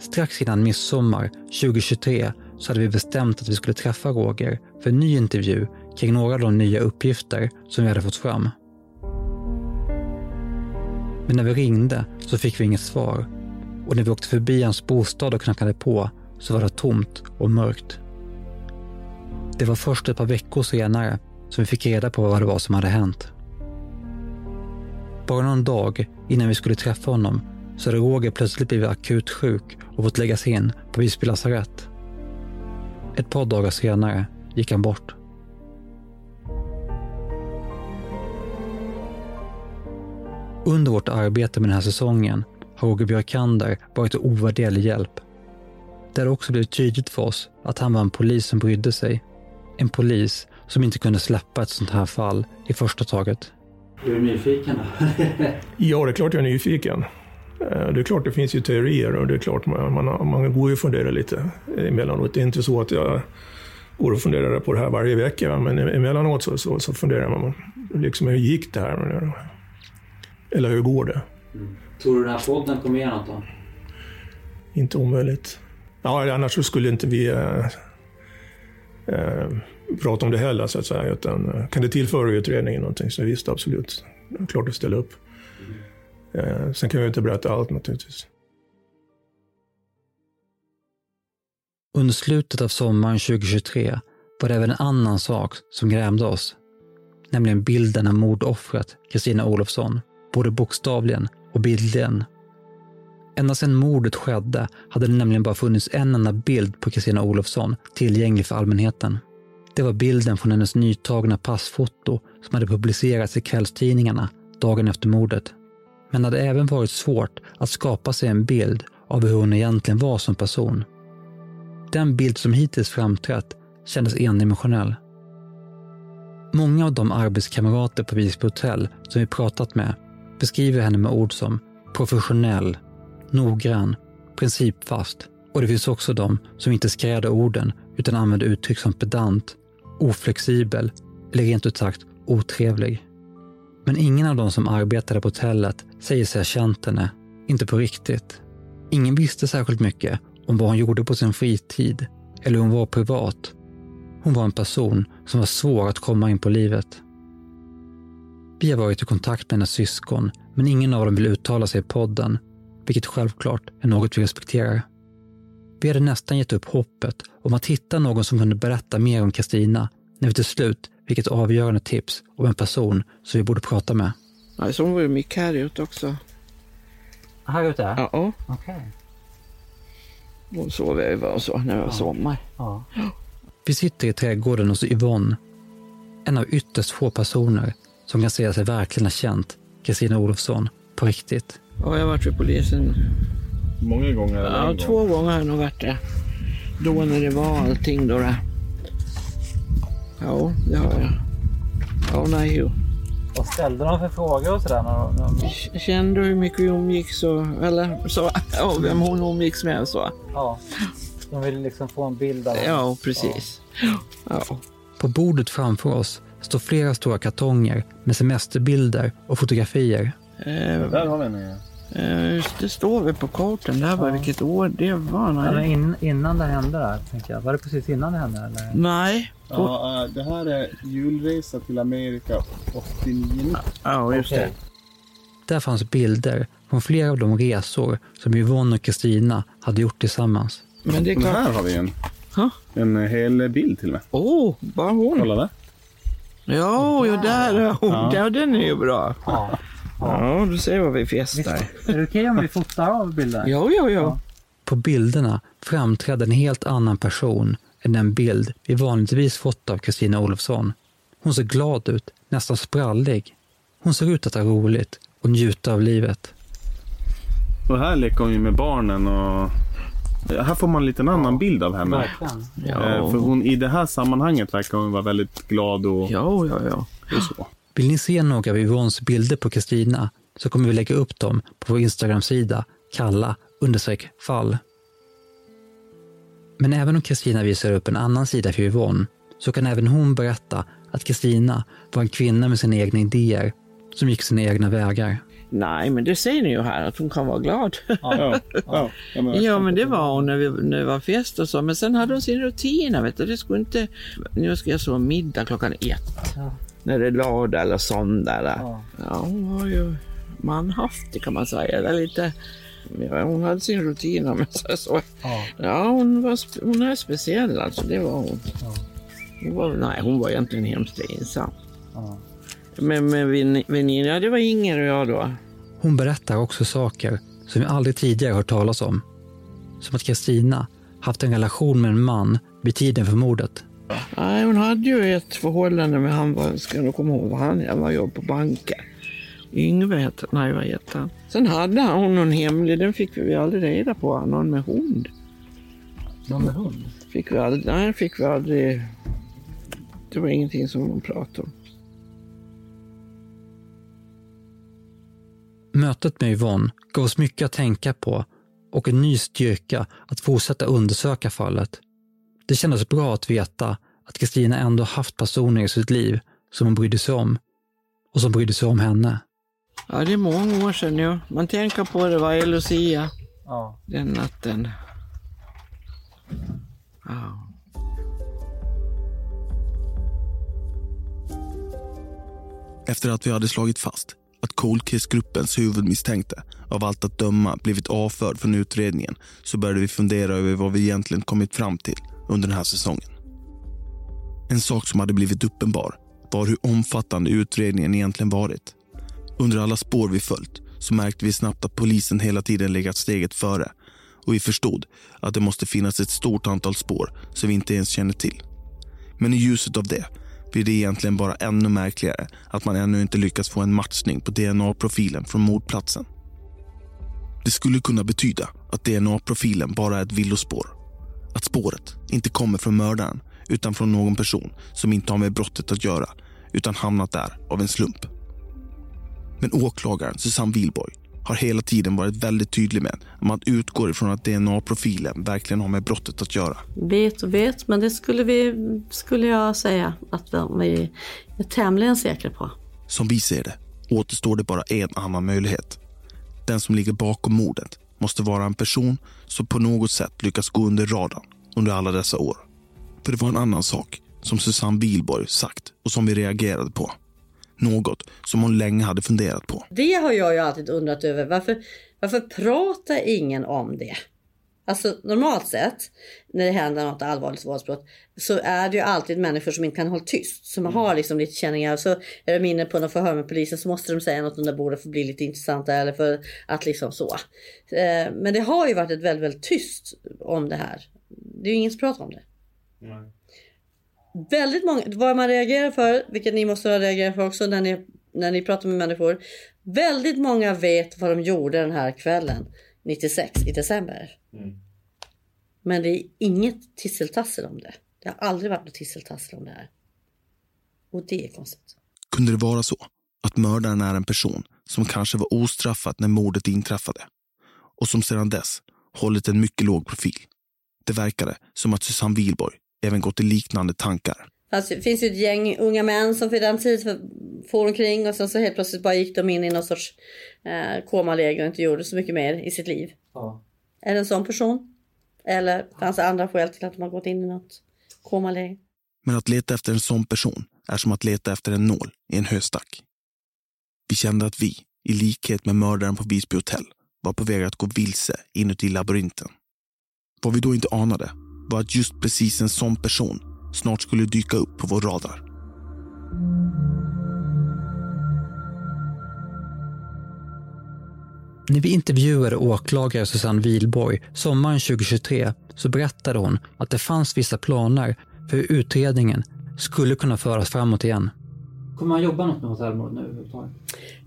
Strax innan midsommar 2023 så hade vi bestämt att vi skulle träffa Roger för en ny intervju kring några av de nya uppgifter som vi hade fått fram. Men när vi ringde så fick vi inget svar och när vi åkte förbi hans bostad och knackade på så var det tomt och mörkt. Det var först ett par veckor senare som vi fick reda på vad det var som hade hänt. Bara någon dag innan vi skulle träffa honom så hade Roger plötsligt blivit akut sjuk och fått läggas in på Visby lasarett. Ett par dagar senare gick han bort. Under vårt arbete med den här säsongen har Roger Björkander varit en ovärderlig hjälp. Det hade också blivit tydligt för oss att han var en polis som brydde sig. En polis som inte kunde släppa ett sånt här fall i första taget. Är du nyfiken då? Ja, det är klart jag är nyfiken. Eh, Det är klart det finns ju teorier och det är klart man, man, man går ju och funderar lite emellanåt. Det är inte så att jag går och funderar på det här varje vecka, men emellanåt så, så, så funderar man liksom hur gick det här? Eller hur går det? Tror du den här podden kommer ge något då? Inte omöjligt. Ja, annars så skulle inte vi eh, eh, prata om det heller, så att säga. Utan, eh, kan det tillföra utredningen någonting så visst, absolut. Klart att ställa upp. Eh, sen kan jag inte berätta allt naturligtvis. Under slutet av sommaren 2023 var det även en annan sak som grämde oss. Nämligen bilden av mordoffret Kristina Olofsson, både bokstavligen och bildligen. Ända sedan mordet skedde hade det nämligen bara funnits en enda bild på Kristina Olofsson tillgänglig för allmänheten. Det var bilden från hennes nytagna passfoto som hade publicerats i kvällstidningarna dagen efter mordet. Men det hade även varit svårt att skapa sig en bild av hur hon egentligen var som person. Den bild som hittills framträtt kändes endimensionell. Många av de arbetskamrater på Visby hotell som vi pratat med beskriver henne med ord som professionell, noggrann, principfast och det finns också de som inte skräder orden utan använder uttryck som pedant, oflexibel eller rent ut sagt otrevlig. Men ingen av de som arbetade på hotellet säger sig ha känt henne, inte på riktigt. Ingen visste särskilt mycket om vad hon gjorde på sin fritid eller hur hon var privat. Hon var en person som var svår att komma in på livet. Vi har varit i kontakt med hennes syskon, men ingen av dem vill uttala sig i podden, vilket självklart är något vi respekterar. Vi hade nästan gett upp hoppet om att hitta någon som kunde berätta mer om Kristina när vi till slut fick ett avgörande tips om en person som vi borde prata med. Ja, så hon var ju mycket här ute också. Här ute? Ja. Okej. Hon sov över och så när det var sommar. Ja. Vi sitter i trädgården hos Yvonne, en av ytterst få personer som kan säga sig verkligen ha känt Kristina Olofsson på riktigt. Ja, jag har varit vid polisen. Många gånger? eller Ja, gång? två gånger har jag nog varit det. Då när det var allting då. det. Ja, det har jag. Ja, nej, jo. Vad ställde de för frågor och sådär? När de, när de... Kände du hur mycket vi umgicks och, eller så, ja, vem hon umgicks med och så. Ja. De vill liksom få en bild av Ja, precis. Ja. På bordet framför oss står flera stora kartonger med semesterbilder och fotografier. Eh, Där har vi en. Ja. eh, just det står väl på kartan där var vilket år det var. Ja, Nej. in, innan det hände där, tänker jag. Var det precis innan det hände? Eller? Nej. Ja, eh, det här är julresa till Amerika 89. Ja, just det. Där fanns bilder från flera av de resor som Yvonne och Kristina hade gjort tillsammans. Men det är Men klart. här har vi en. Ha? En hel bild till och med. Åh, oh, bara hon. Kolla där. Ja, ja där är hon. Ja. Ja. den är ju bra. Ja. Ja, du ser vad vi festar. Är det okej om vi fotar av bilden? Ja, ja, ja. På bilderna framträdde en helt annan person än den bild vi vanligtvis fått av Kristina Olofsson. Hon ser glad ut, nästan sprallig. Hon ser ut att ha roligt och njuta av livet. Och här leker hon ju med barnen och Här får man en liten annan bild av henne. Verkligen. Eh, Ja. För hon, i det här sammanhanget verkar hon vara väldigt glad och... Ja, ja, ja. Och så. Vill ni se några av Yvonnes bilder på Kristina så kommer vi lägga upp dem på vår Instagram-sida kalla understreck fall. Men även om Kristina visar upp en annan sida för Yvonne så kan även hon berätta att Kristina var en kvinna med sina egna idéer som gick sina egna vägar. Nej, men det ser ni ju här att hon kan vara glad. Ja, ja, ja, men- ja, men det var hon när, vi, när det var fest och så. Men sen hade hon sin rutin. Vet du. Det skulle inte... Nu ska jag så middag klockan ett. När det är lördag eller söndag. Eller. Ja. hon var ju manhaftig kan man säga. Eller lite... Ja, hon hade sin rutin om jag säger så. Ja, hon, var, hon är speciell alltså. Det var hon. hon var, nej, hon var egentligen hemskt ensam. Men med vän- väninna, ja, det var Inger och jag då. Hon berättar också saker som vi aldrig tidigare hört talas om. Som att Kristina haft en relation med en man vid tiden för mordet. Nej, hon hade ju ett förhållande med han, var, ska jag nog komma ihåg vad han Han var jobb på banken. Yngve hette nej vad hette han? Sen hade hon någon hemlig, den fick vi aldrig reda på, någon med hund. Någon med hund? Fick vi aldrig, nej, fick vi aldrig. Det var ingenting som hon pratade om. Mötet med Yvonne gav oss mycket att tänka på och en ny styrka att fortsätta undersöka fallet. Det kändes bra att veta att Kristina ändå haft personer i sitt liv som hon brydde sig om och som brydde sig om henne. Ja, det är många år sedan nu. Man tänker på det varje Lucia. Ja. Den natten. Ja. Efter att vi hade slagit fast att Cold Case-gruppens huvudmisstänkte av allt att döma blivit avförd från utredningen så började vi fundera över vad vi egentligen kommit fram till under den här säsongen. En sak som hade blivit uppenbar var hur omfattande utredningen egentligen varit. Under alla spår vi följt så märkte vi snabbt att polisen hela tiden legat steget före och vi förstod att det måste finnas ett stort antal spår som vi inte ens känner till. Men i ljuset av det blir det egentligen bara ännu märkligare att man ännu inte lyckats få en matchning på DNA-profilen från mordplatsen. Det skulle kunna betyda att DNA-profilen bara är ett villospår. Att spåret inte kommer från mördaren utan från någon person som inte har med brottet att göra utan hamnat där av en slump. Men åklagaren Susanne Wihlborg har hela tiden varit väldigt tydlig med att man utgår ifrån att DNA-profilen verkligen har med brottet att göra. Vet och vet, men det skulle, vi, skulle jag säga att vi är tämligen säkra på. Som vi ser det återstår det bara en annan möjlighet. Den som ligger bakom mordet måste vara en person som på något sätt lyckats gå under radarn under alla dessa år. För det var en annan sak som Susanne Wihlborg sagt och som vi reagerade på. Något som hon länge hade funderat på. Det har jag ju alltid undrat över. Varför, varför pratar ingen om det? Alltså normalt sett när det händer något allvarligt våldsbrott så är det ju alltid människor som inte kan hålla tyst. Som har liksom lite känningar. Så är de inne på något förhör med polisen så måste de säga något under bordet för att bli lite intressanta eller för att liksom så. Eh, Men det har ju varit ett väldigt, väldigt tyst om det här. Det är ju ingen som pratar om det. Väldigt många, vad man reagerar för, vilket ni måste ha reagerat för också när ni, när ni pratar med människor. Väldigt många vet vad de gjorde den här kvällen 96 i december. Men det är inget tisseltassel om det. Det har aldrig varit något tisseltassel om det här. Och det är konstigt. Kunde det vara så att mördaren är en person som kanske var ostraffad när mordet inträffade och som sedan dess hållit en mycket låg profil? Det verkade som att Susanne Wihlborg även gått i liknande tankar. Fast det finns ju ett gäng unga män som för den tiden for omkring och sen så helt plötsligt bara gick de in i någon sorts eh, komaläge och inte gjorde så mycket mer i sitt liv. Ja. Är det en sån person? Eller fanns det andra skäl till att de har gått in i något komaläge? Men att leta efter en sån person är som att leta efter en nål i en höstack. Vi kände att vi, i likhet med mördaren på Visby hotell, var på väg att gå vilse inuti labyrinten. Vad vi då inte anade var att just precis en sån person snart skulle dyka upp på vår radar. När vi intervjuade åklagare Susanne Wihlborg sommaren 2023 så berättade hon att det fanns vissa planer för hur utredningen skulle kunna föras framåt igen. Kommer man jobba något med hotellmord nu?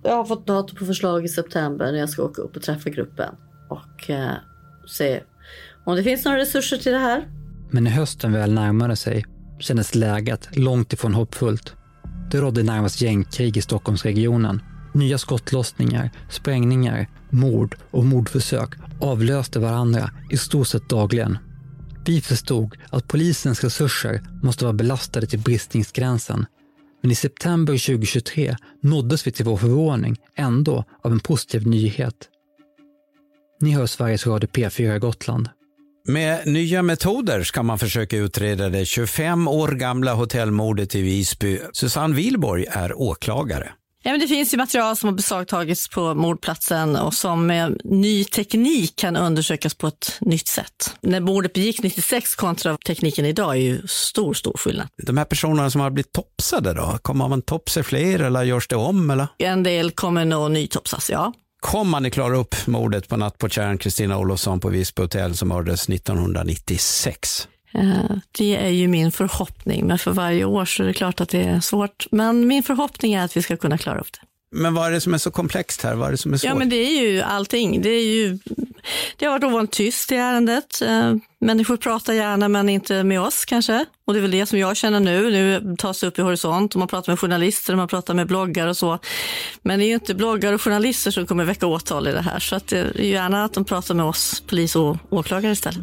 Jag har fått datum på förslag i september när jag ska åka upp och träffa gruppen och eh, se Om det finns några resurser till det här. Men när hösten väl närmade sig kändes läget långt ifrån hoppfullt. Det rådde närmast gängkrig i Stockholmsregionen. Nya skottlossningar, sprängningar, mord och mordförsök avlöste varandra i stort sett dagligen. Vi förstod att polisens resurser måste vara belastade till bristningsgränsen. Men i september 2023 nåddes vi till vår förvåning ändå av en positiv nyhet. Ni hör Sveriges Radio P4 Gotland. Med nya metoder ska man försöka utreda det 25 år gamla hotellmordet i Visby. Susanne Wilborg är åklagare. Ja, men det finns ju material som har beslagtagits på mordplatsen och som med ny teknik kan undersökas på ett nytt sätt. När mordet begicks 96 kontra tekniken idag är ju stor, stor skillnad. De här personerna som har blivit topsade då, kommer man topsa fler eller görs det om? Eller? En del kommer nog nytopsas, ja. Kommer ni klara upp mordet på nattportiären Kristina Olofsson på Visby hotell som mördades 1996? Eh, Det är ju min förhoppning, men för varje år så är det klart att det är svårt. Men min förhoppning är att vi ska kunna klara upp det. Men vad är det som är så komplext här? Vad är det som är svårt? Ja, men det är ju allting. Det, är ju, det har varit ovanligt tyst i ärendet. Eh, människor pratar gärna, men inte med oss kanske. Och det är väl det som jag känner nu. Nu tas det upp i horisont och man pratar med journalister och man pratar med bloggar och så. Men det är ju inte bloggar och journalister som kommer väcka åtal i det här. Så att eh, det är ju gärna att de pratar med oss, polis och åklagare istället.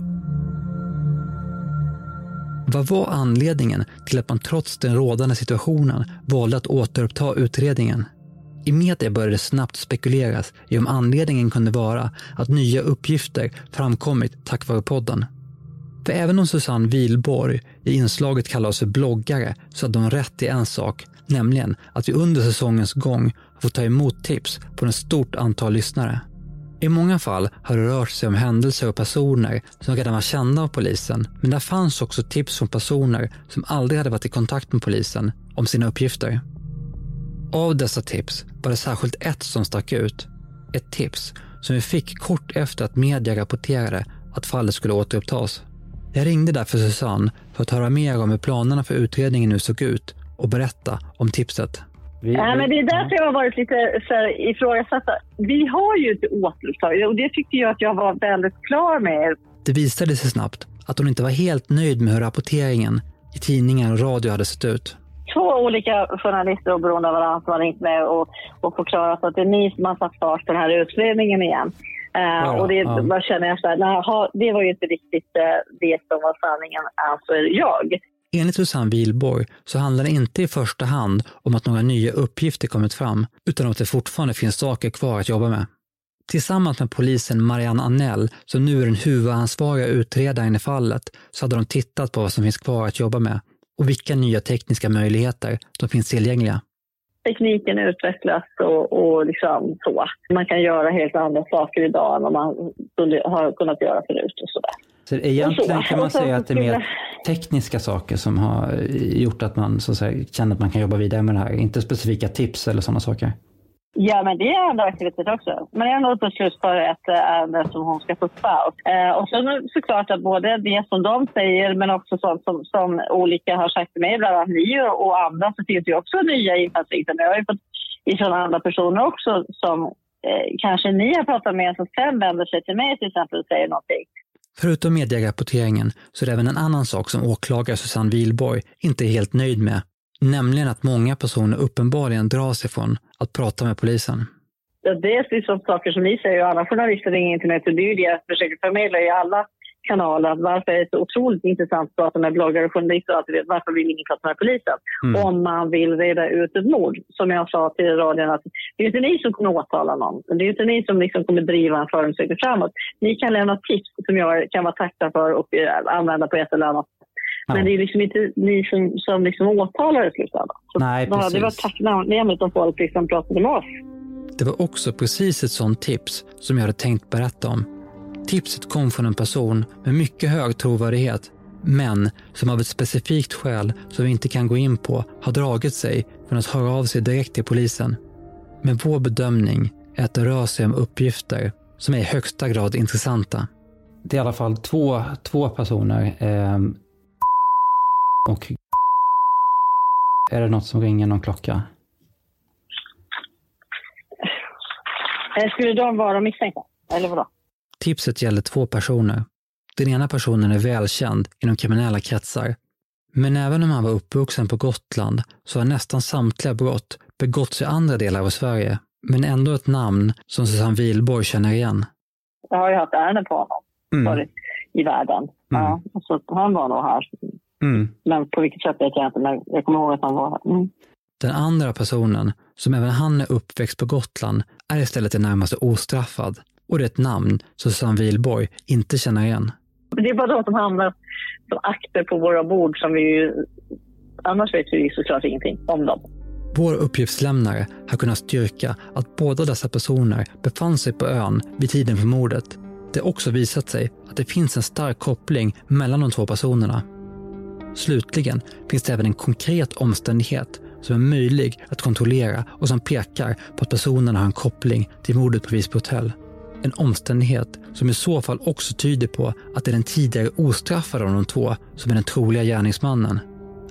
Vad var anledningen till att man trots den rådande situationen valde att återuppta utredningen? I media började det snabbt spekuleras i om anledningen kunde vara att nya uppgifter framkommit tack vare podden. För även om Susanne Wilborg i inslaget kallar oss för bloggare så hade hon rätt i en sak, nämligen att vi under säsongens gång har fått ta emot tips från ett stort antal lyssnare. I många fall har det rört sig om händelser och personer som redan var kända av polisen, men där fanns också tips från personer som aldrig hade varit i kontakt med polisen om sina uppgifter. Av dessa tips var det särskilt ett som stack ut. Ett tips som vi fick kort efter att media rapporterade att fallet skulle återupptas. Jag ringde därför Susanne för att höra mer om hur planerna för utredningen nu såg ut och berätta om tipset. Nej, men det är därför jag har varit lite så här, ifrågasatt. Vi har ju inte återupptagit och det tyckte jag att jag var väldigt klar med. Det visade sig snabbt att hon inte var helt nöjd med hur rapporteringen i tidningar och radio hade sett ut. Två olika journalister oberoende av varandra som har ringt med och, och förklarat att det är ni som har satt fart på den här utredningen igen. Eh, Ja, och det ja. bara känner jag så här, nej, ha, det var ju inte riktigt eh, det som var sanningen, anser jag. Enligt Susanne Wilborg så handlar det inte i första hand om att några nya uppgifter kommit fram, utan om att det fortfarande finns saker kvar att jobba med. Tillsammans med polisen Marianne Annell, som nu är den huvudansvariga utredaren i fallet, så hade de tittat på vad som finns kvar att jobba med och vilka nya tekniska möjligheter som finns tillgängliga. Tekniken utvecklas och, och liksom så. Man kan göra helt andra saker idag än vad man har kunnat göra förut och sådär. Så egentligen kan man säga att det är mer tekniska saker som har gjort att man så att säga, känner att man kan jobba vidare med det här, inte specifika tips eller sådana saker. Ja, men det är andra aktiviteter också. Men jag har nog på slut för ett eh, ärende som hon ska puffa. Eh, och så såklart att både det som de säger men också sånt som, som olika har sagt till mig, bland annat ni och, och andra, så finns det ju också nya infallsvinklar. Jag har ju fått ifrån andra personer också som eh, kanske ni har pratat med som sen vänder sig till mig till exempel och säger någonting. Förutom medierapporteringen så är det även en annan sak som åklagare Susanne Wilborg inte är helt nöjd med, nämligen att många personer uppenbarligen drar sig från att prata med polisen. Ja, Det är liksom saker som ni säger och alla journalister ringer inte med. Det är ju det jag försöker förmedla i alla kanaler. Att varför är det så otroligt intressant att prata med bloggare och journalister? och Att vet, varför vill ingen prata med polisen? Mm. Om man vill reda ut ett mord. Som jag sa till radion, att det är inte ni som kommer åtala någon. Det är inte ni som liksom kommer driva en förundersökning framåt. Ni kan lämna tips som jag kan vara tacksam för och eh, använda på ett eller annat sätt. Men det är liksom inte ni som, som liksom åtalar i slutändan. Så Nej, det hade varit precis. tacknämligt om folk liksom pratade med oss. Det var också precis ett sånt tips som jag hade tänkt berätta om. Tipset kom från en person med mycket hög trovärdighet, men som av ett specifikt skäl som vi inte kan gå in på har dragit sig från att höra av sig direkt till polisen. Men vår bedömning är att det rör sig om uppgifter som är i högsta grad intressanta. Det är i alla fall två, två personer. Eh, och är det något som ringer någon klocka? Eh, Skulle de vara misstänkta? Eller vadå? Tipset gäller två personer. Den ena personen är välkänd inom kriminella kretsar. Men även om han var uppvuxen på Gotland så har nästan samtliga brott begåtts i andra delar av Sverige, men ändå ett namn som Susanne Wilborg känner igen. Jag har ju haft ärenden på honom Mm. förut i världen. Ja, så han var nog här. Mm. Men på vilket sätt vet jag inte, men jag kommer ihåg att han var här. Mm. Den andra personen, som även han är uppväxt på Gotland, är istället i närmaste ostraffad. Och det är ett namn som Susanne Wilborg inte känner igen. Det är bara de som hamnar som akter på våra bord som vi ju... Annars vet vi såklart ingenting om dem. Vår uppgiftslämnare har kunnat styrka att båda dessa personer befann sig på ön vid tiden för mordet. Det har också visat sig att det finns en stark koppling mellan de två personerna. Slutligen finns det även en konkret omständighet som är möjlig att kontrollera och som pekar på att personerna har en koppling till mordet på Visby hotell. En omständighet som i så fall också tyder på att det är den tidigare ostraffade av de två som är den troliga gärningsmannen.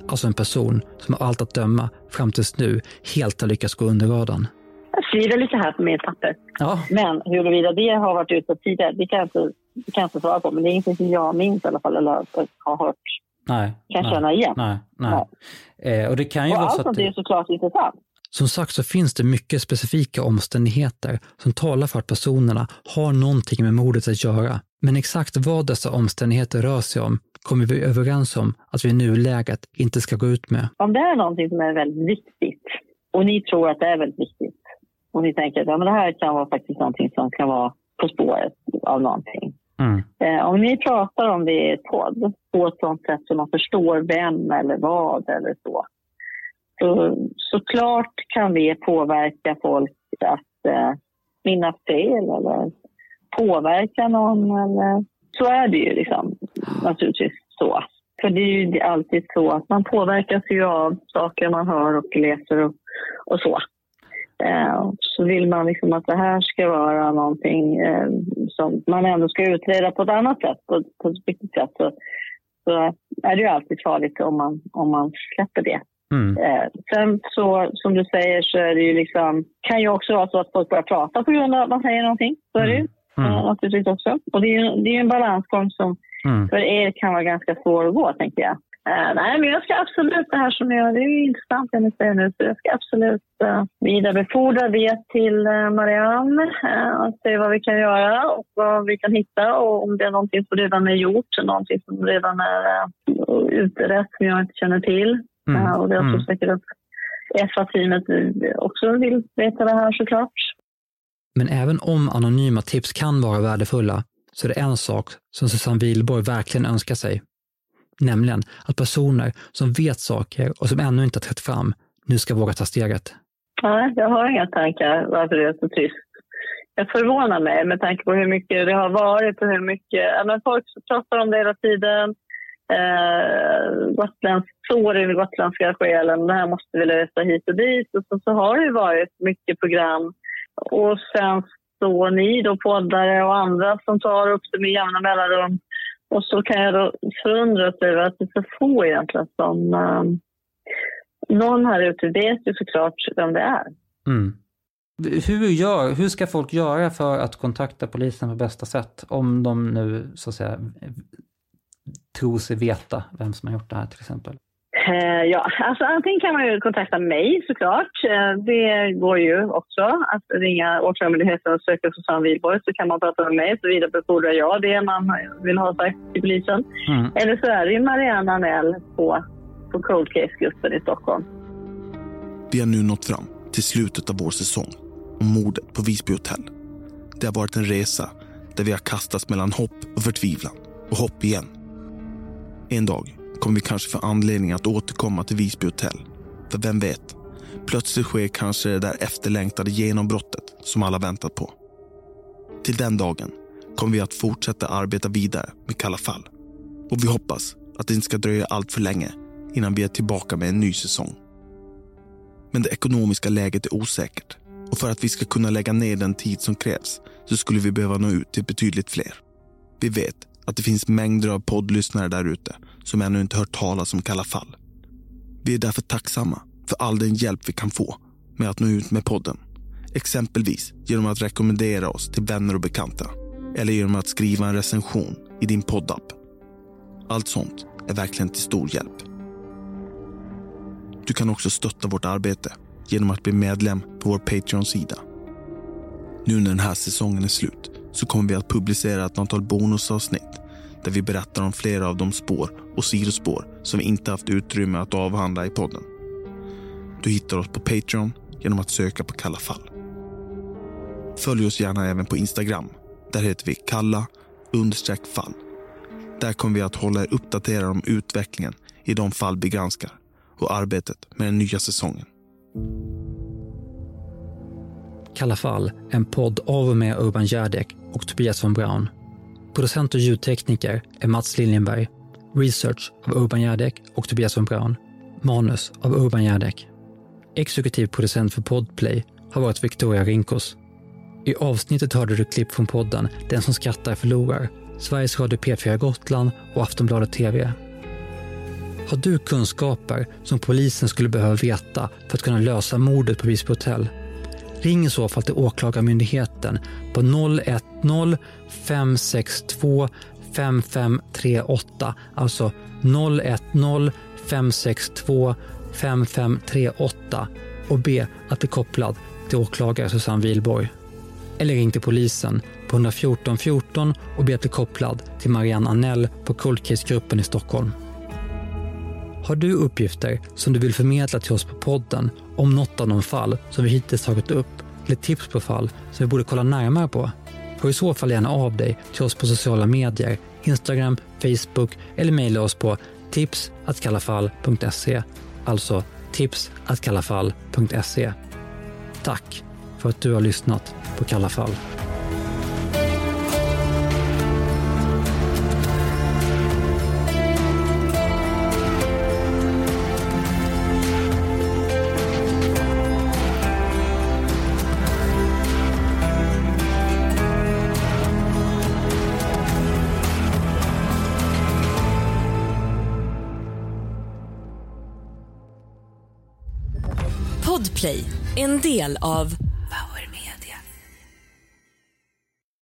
Alltså en person som av allt att döma fram tills nu helt har lyckats gå under radarn. Jag skriver lite här på mitt papper. Ja. Men huruvida det har varit ute tidigare, det kan jag inte, det kan jag inte svara på. Men det är ingenting som jag minns i alla fall, eller har hört. Nej. Kan nej, känna igen. Nej, nej. Eh, och det kan ju Och vara allt så att sånt är det, ju såklart intressant. Som sagt så finns det mycket specifika omständigheter som talar för att personerna har någonting med mordet att göra. Men exakt vad dessa omständigheter rör sig om kommer vi överens om att vi i nuläget inte ska gå ut med. Om det är någonting som är väldigt viktigt och ni tror att det är väldigt viktigt och ni tänker att ja, men det här kan vara faktiskt någonting som kan vara på spåret av någonting. Mm. Eh, om ni pratar om det i ett podd på ett sånt sätt så man förstår vem eller vad eller så. Så såklart kan det påverka folk att eh, minnas fel eller påverka någon. Eller, så är det ju liksom naturligtvis så. För det är ju alltid så att man påverkas ju av saker man hör och läser och, och så. Eh, så vill man liksom att det här ska vara någonting eh, som man ändå ska utreda på ett annat sätt, på, på ett riktigt sätt, så, så är det ju alltid farligt om man, om man släpper det. Eh, sen så, som du säger, så är det ju liksom, kan ju också vara så att folk börjar prata på grund av att man säger någonting. Så är det ju. Eh, naturligtvis också. Och det är ju det är ju en balansgång som för er kan vara ganska svår att gå, tänker jag. Eh, nej, men jag ska absolut, det här som jag, det är ju intressant det ni säger nu, så jag ska absolut uh, vidarebefordra det till uh, Marianne uh, och se vad vi kan göra och vad vi kan hitta och om det är någonting som redan är gjort, någonting som redan är uh, utrett som jag inte känner till. Mm. Uh, och det är också Mm. säkert att FA-teamet också vill veta det här såklart. Men även om anonyma tips kan vara värdefulla så är det en sak som Susanne Wilborg verkligen önskar sig. Nämligen att personer som vet saker och som ännu inte har trätt fram nu ska våga ta steget. Nej, jag har inga tankar varför det är så tyst. Jag förvånar mig med tanke på hur mycket det har varit och hur mycket... Ja, men folk pratar om det hela tiden. Eh, gotländsk, sår i den gotländska själen. Det här måste vi lösa hit och dit. Och så, så har det ju varit mycket program. Och sen så ni då poddare och andra som tar upp det med jämna mellanrum. Och så kan jag då förundras över att det är så få egentligen som... Eh, någon här ute vet ju såklart vem det är. Mm. Hur, gör, hur ska folk göra för att kontakta polisen på bästa sätt om de nu så att säga tror sig veta vem som har gjort det här till exempel? Eh, ja, alltså antingen kan man ju kontakta mig såklart. Eh, det går ju också att ringa Åklagarmyndigheten och söka Susanne Wihlborg så kan man prata med mig så vidarebefordrar jag det man vill ha sagt till polisen. Eller så är det ju Marianne Anell på, på Cold Case-gruppen i Stockholm. Vi har nu nått fram till slutet av vår säsong om mordet på Visby hotell. Det har varit en resa där vi har kastats mellan hopp och förtvivlan och hopp igen. En dag kommer vi kanske få anledning att återkomma till Visby hotell. För vem vet, plötsligt sker kanske det där efterlängtade genombrottet som alla väntat på. Till den dagen kommer vi att fortsätta arbeta vidare med Kalla fall. Och vi hoppas att det inte ska dröja allt för länge innan vi är tillbaka med en ny säsong. Men det ekonomiska läget är osäkert och för att vi ska kunna lägga ner den tid som krävs så skulle vi behöva nå ut till betydligt fler. Vi vet att det finns mängder av poddlyssnare där ute som ännu inte hört talas om Kalla fall. Vi är därför tacksamma för all den hjälp vi kan få med att nå ut med podden. Exempelvis genom att rekommendera oss till vänner och bekanta eller genom att skriva en recension i din poddapp. Allt sånt är verkligen till stor hjälp. Du kan också stötta vårt arbete genom att bli medlem på vår Patreon-sida. Nu när den här säsongen är slut så kommer vi att publicera ett antal bonusavsnitt där vi berättar om flera av de spår och sidospår som vi inte haft utrymme att avhandla i podden. Du hittar oss på Patreon genom att söka på Kalla fall. Följ oss gärna även på Instagram. Där heter vi kalla understreck fall. Där kommer vi att hålla er uppdaterade om utvecklingen i de fall vi granskar och arbetet med den nya säsongen. Kalla fall, en podd av och med Urban Järdek och Tobias von Braun. Producent och ljudtekniker är Mats Liljenberg. Research av Urban Järdek och Tobias von Braun. Manus av Urban Järdek. Exekutiv producent för Podplay har varit Victoria Rinkos. I avsnittet hörde du klipp från podden Den som skrattar förlorar, Sveriges Radio P4 Gotland och Aftonbladet TV. Har du kunskaper som polisen skulle behöva veta för att kunna lösa mordet på Visby hotell? Ring i så fall till Åklagarmyndigheten på 010 562 5538, alltså 010 562 5538 och be att bli kopplad till åklagare Susanne Wilborg. Eller ring till polisen på 114 14 och be att bli kopplad till Marianne Anell på Cold Case-gruppen i Stockholm. Har du uppgifter som du vill förmedla till oss på podden om något av de fall som vi hittills tagit upp eller tips på fall som vi borde kolla närmare på? Hör i så fall gärna av dig till oss på sociala medier, Instagram, Facebook eller mejla oss på tipsatkallafall.se. Alltså tipsatkallafall.se. Tack för att du har lyssnat på Kalla fall. Podplay, en del av